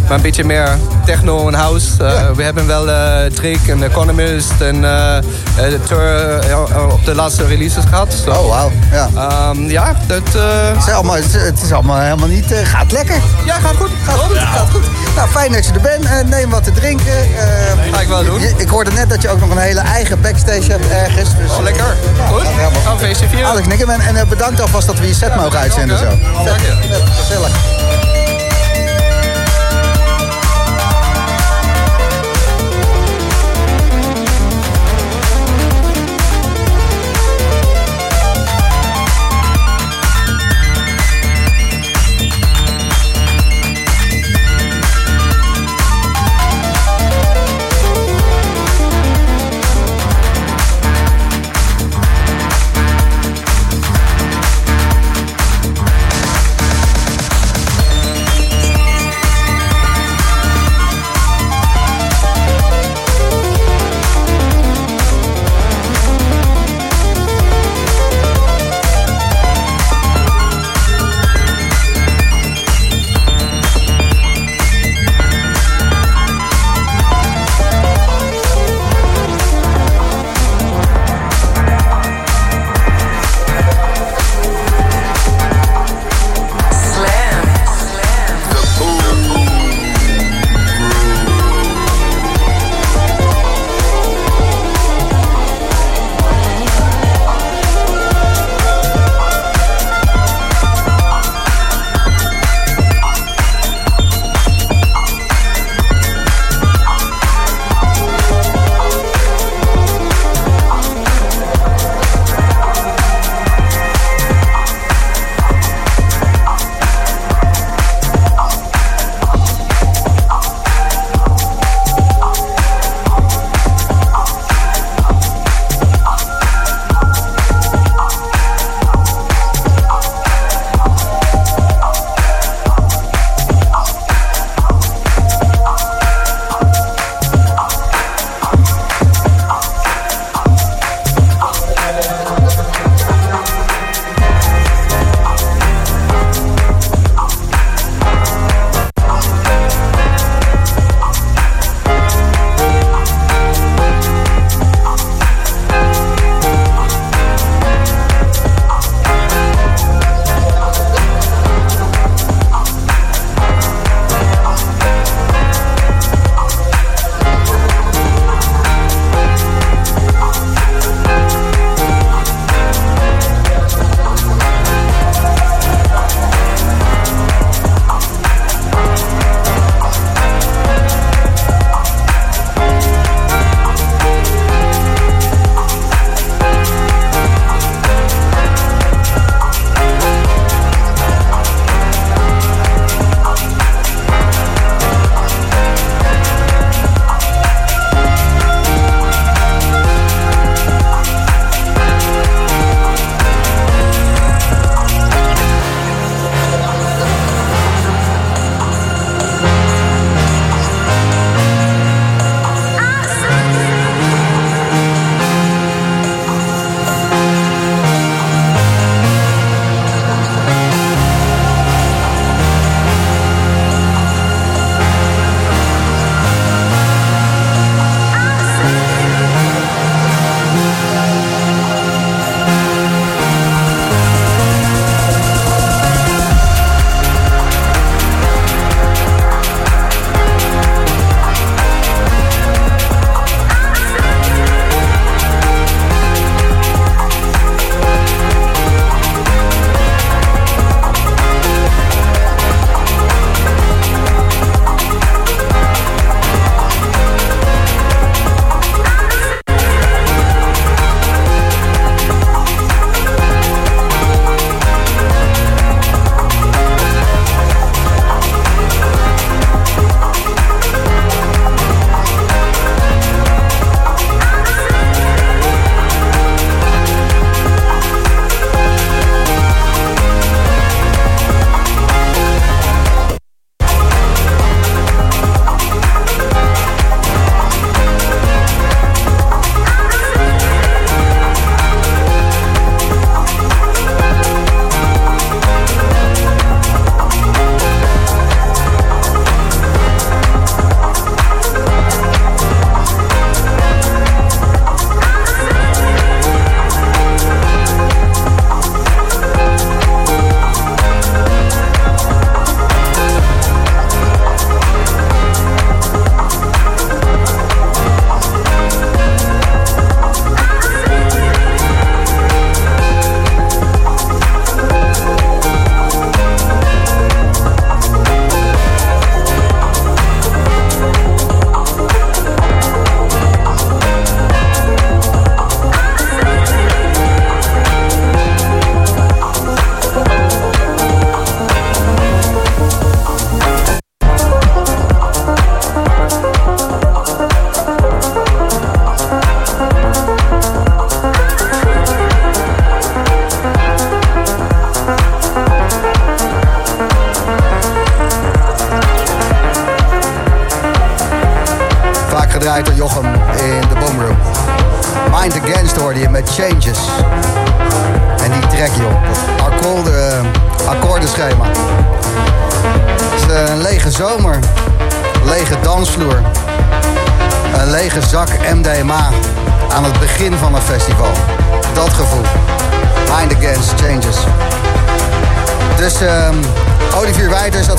maar een beetje meer techno en house. Uh, We hebben wel uh, Drake en Economist en uh, Tour op de laatste releases gehad. So. Oh, wauw. Ja, um, ja dat... Het, is allemaal, het is allemaal helemaal niet... gaat lekker. Ja, gaat goed. Gaat goed, ja. gaat goed. Nou, fijn dat je er bent. neem wat te drinken. Ga ik wel doen. Ik hoorde net dat je ook nog een hele eigen backstage hebt ergens. Dus, oh, lekker. Goed. Ja, Gaan feestje vieren. Alex Nickerman. En bedankt alvast dat we je set mogen uitzenden zo. Dank je. Gezellig.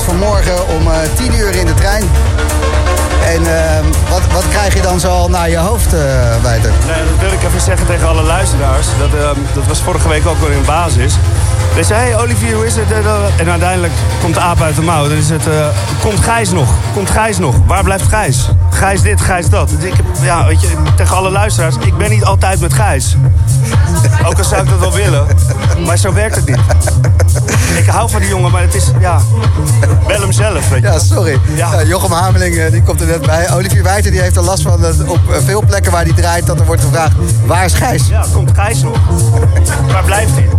Vanmorgen om uh, 10 uur in de trein. En uh, wat, wat krijg je dan zo al naar je hoofd, uh, Wijter? Nee, dat wil ik even zeggen tegen alle luisteraars. Dat, uh, dat was vorige week ook al in basis. Zei, hey Olivier, hoe is het? En uiteindelijk komt de aap uit de mouw. Is het, komt Gijs nog? Komt Gijs nog? Waar blijft Gijs? Gijs dit, Gijs dat. Dus ik ja, weet je, tegen alle luisteraars, ik ben niet altijd met Gijs. Ook al zou ik dat wel willen, maar zo werkt het niet. Ik hou van die jongen, maar het is, ja, wel hem zelf. Weet je. Ja, sorry. Ja. Jochem Hameling, die komt er net bij. Olivier Wijter die heeft er last van dat op veel plekken waar hij draait, dat er wordt gevraagd, waar is Gijs? Ja, komt Gijs nog? waar blijft hij?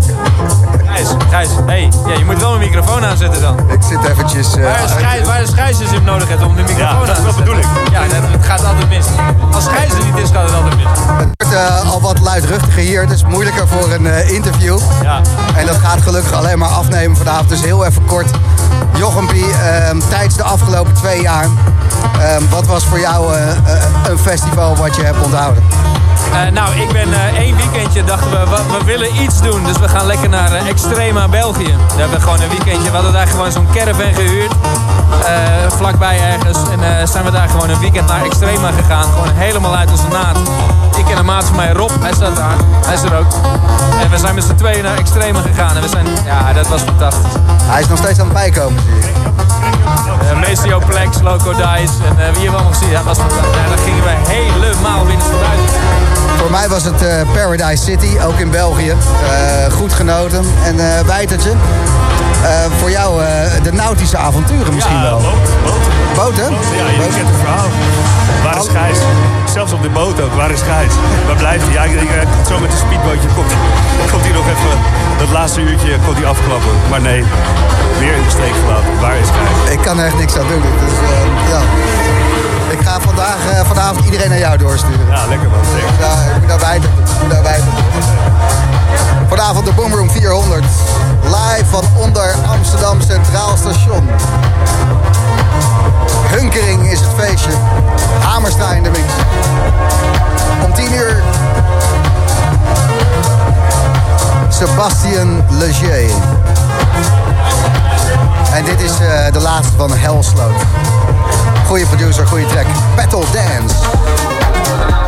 Gijs, Gijs, hey, ja, je moet wel een microfoon aanzetten dan. Ik zit eventjes... Uh, waar, is Gijs, waar is Gijs als je hem nodig hebt om de microfoon ja, aan te zetten? dat bedoel ik. Ja, het gaat altijd mis. Als Gijs er niet is, gaat het altijd mis. Het wordt uh, al wat luidruchtiger hier. Het is moeilijker voor een uh, interview. Ja. En dat gaat gelukkig alleen maar afnemen vanavond. Dus heel even kort. Jochempie, ehm, tijdens de afgelopen twee jaar... Um, wat was voor jou een festival wat je hebt onthouden? Uh, nou, ik ben uh, één weekendje dachten we, we, we, willen iets doen. Dus we gaan lekker naar uh, Extrema België. We hebben gewoon een weekendje. We hadden daar gewoon zo'n caravan gehuurd. vlakbij ergens. En zijn we daar gewoon een weekend naar Extrema gegaan. Gewoon helemaal uit onze naad. Ik en een maat van mij, Rob, hij staat daar. Hij is er ook. En we zijn met z'n tweeën naar Extrema gegaan. En we zijn, ja, dat was fantastisch. Hij is nog steeds aan het bijkomen, zie. Uh, Maceo Plex, Loco Dice en wie je wel nog ziet. Ja, was fantastisch. Ja, dan gingen we helemaal binnen Voor mij was het uh, Paradise City, ook in België. goed genoten. En uh, Wijtertje, voor jou de nautische avonturen misschien ja, wel. Boot, Boten? Ja, je kent het verhaal. Waar is Gijs? Zelfs op de boot ook. Waar is Gijs? Waar blijft hij? Ja, ik denk, zo met een speedbootje komt, komt hij nog even... Dat laatste uurtje komt hij afklappen. Maar nee, weer in de steek gelaten. Waar is Gijs? Ik kan er echt niks aan doen. Dus, ja. Ik ga vandaag, uh, vanavond iedereen naar jou doorsturen. Ja, lekker man. Zeker. Ik moet daarbij. Ik moet. Vanavond de Boomroom 400. Live van onder Amsterdam Centraal Station. Hunkering is het feestje. Hamerstra in de mix. Om 10 uur. Sebastian Leger. En dit is uh, de laatste van Hellsloot. Goeie producer, goede track. Battle Dance.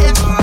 Yeah.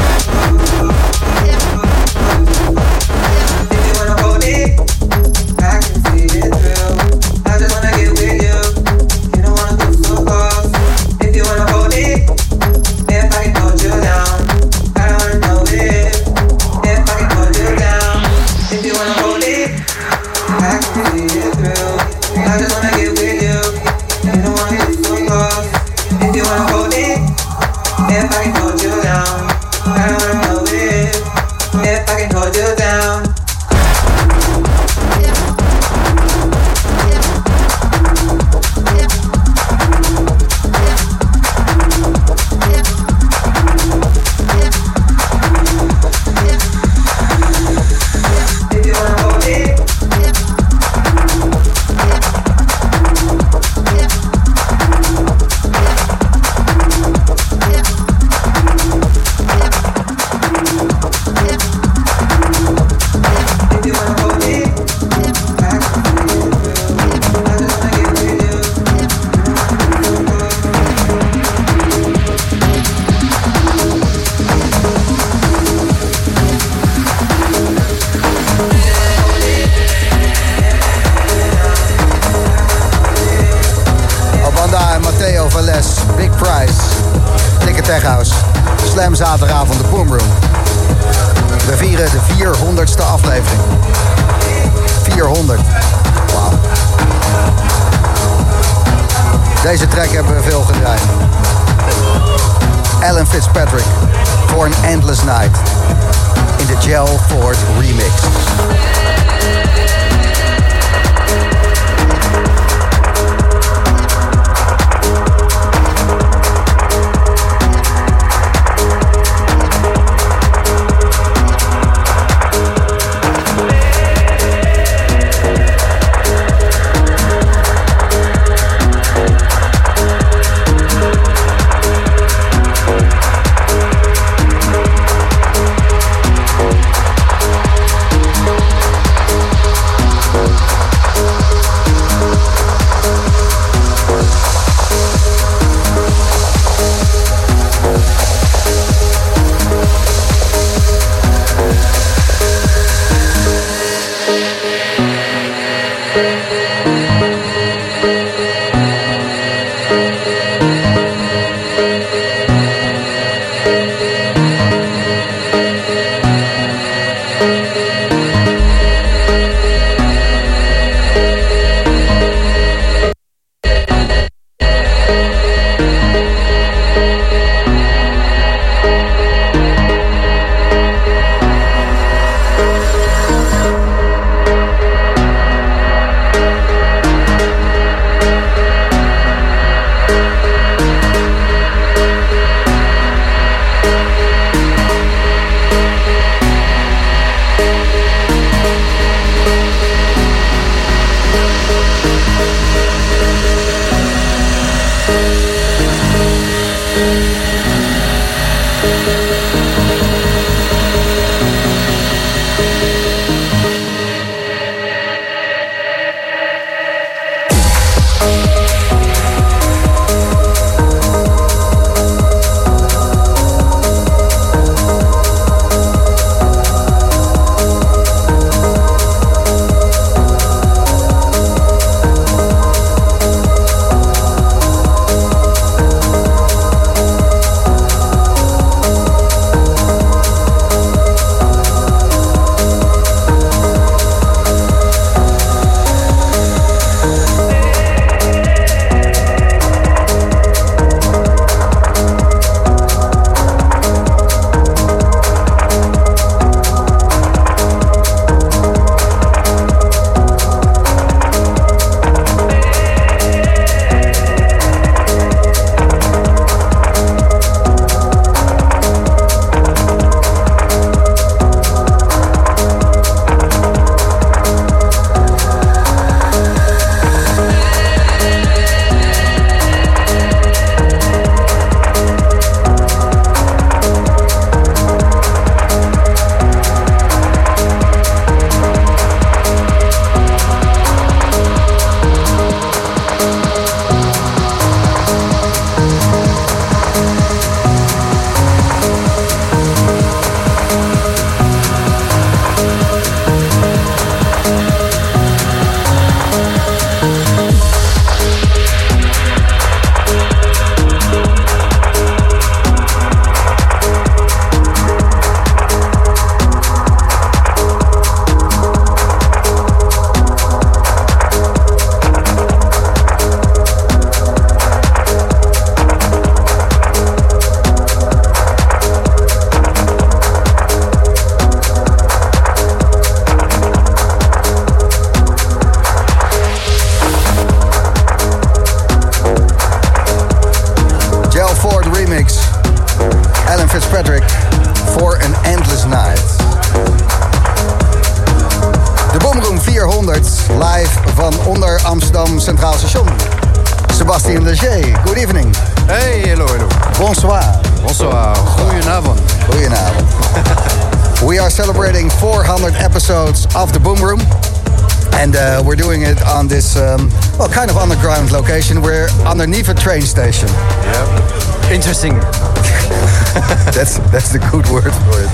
Train station. Yeah. Interesting. that's that's the good word for it.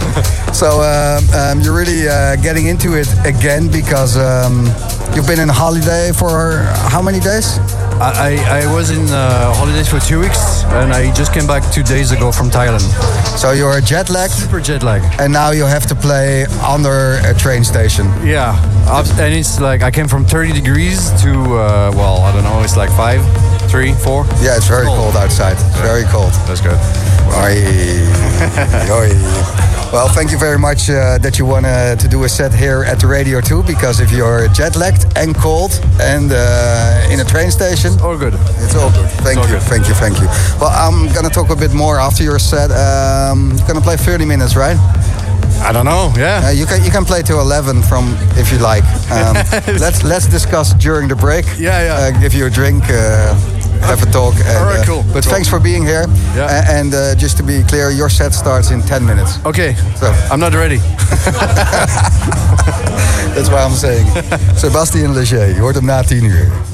So um, um, you're really uh, getting into it again because um, you've been in holiday for how many days? I, I was in uh, holidays for two weeks and I just came back two days ago from Thailand. So you're jet lagged? Super jet lagged. And now you have to play under a train station. Yeah. And it's like I came from 30 degrees to, uh, well, I don't know, it's like five, three, four. Yeah, it's very cold, cold outside. It's yeah. very cold. That's good. Oi. Oi. Well, thank you very much uh, that you want to do a set here at the radio too, because if you're jet lagged and cold and uh, in a train station, it's all good. It's all good. Thank all you, good. thank you, thank you. Well, I'm gonna talk a bit more after your set. Um, you're gonna play 30 minutes, right? I don't know. Yeah. Uh, you can you can play to 11 from if you like. Um, let's let's discuss during the break. Yeah, yeah. Uh, give you a drink. Uh, have a talk. And, All right, cool. but cool. thanks for being here. Yeah. and uh, just to be clear, your set starts in 10 minutes. Okay. So I'm not ready. That's why I'm saying. Sebastian Leger, je hoort hem na 10 uur.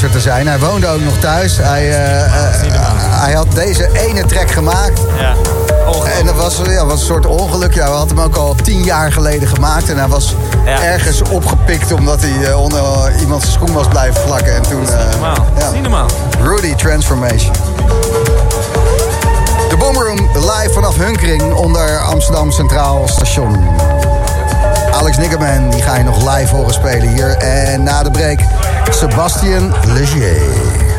Te zijn. Hij woonde ook nog thuis. Hij, uh, hij had deze ene track gemaakt. Ja. En dat was, ja, was een soort ongeluk. Ja, we hadden hem ook al tien jaar geleden gemaakt. En hij was ja. ergens opgepikt omdat hij uh, onder iemand zijn schoen was blijven vlakken. En toen, dat is niet normaal. Ja. Niet normaal. Rudy Transformation. De Boomroom live vanaf Hunkering onder Amsterdam Centraal Station. Alex Nickerman, die ga je nog live horen spelen hier. En na de break, Sebastien Leger.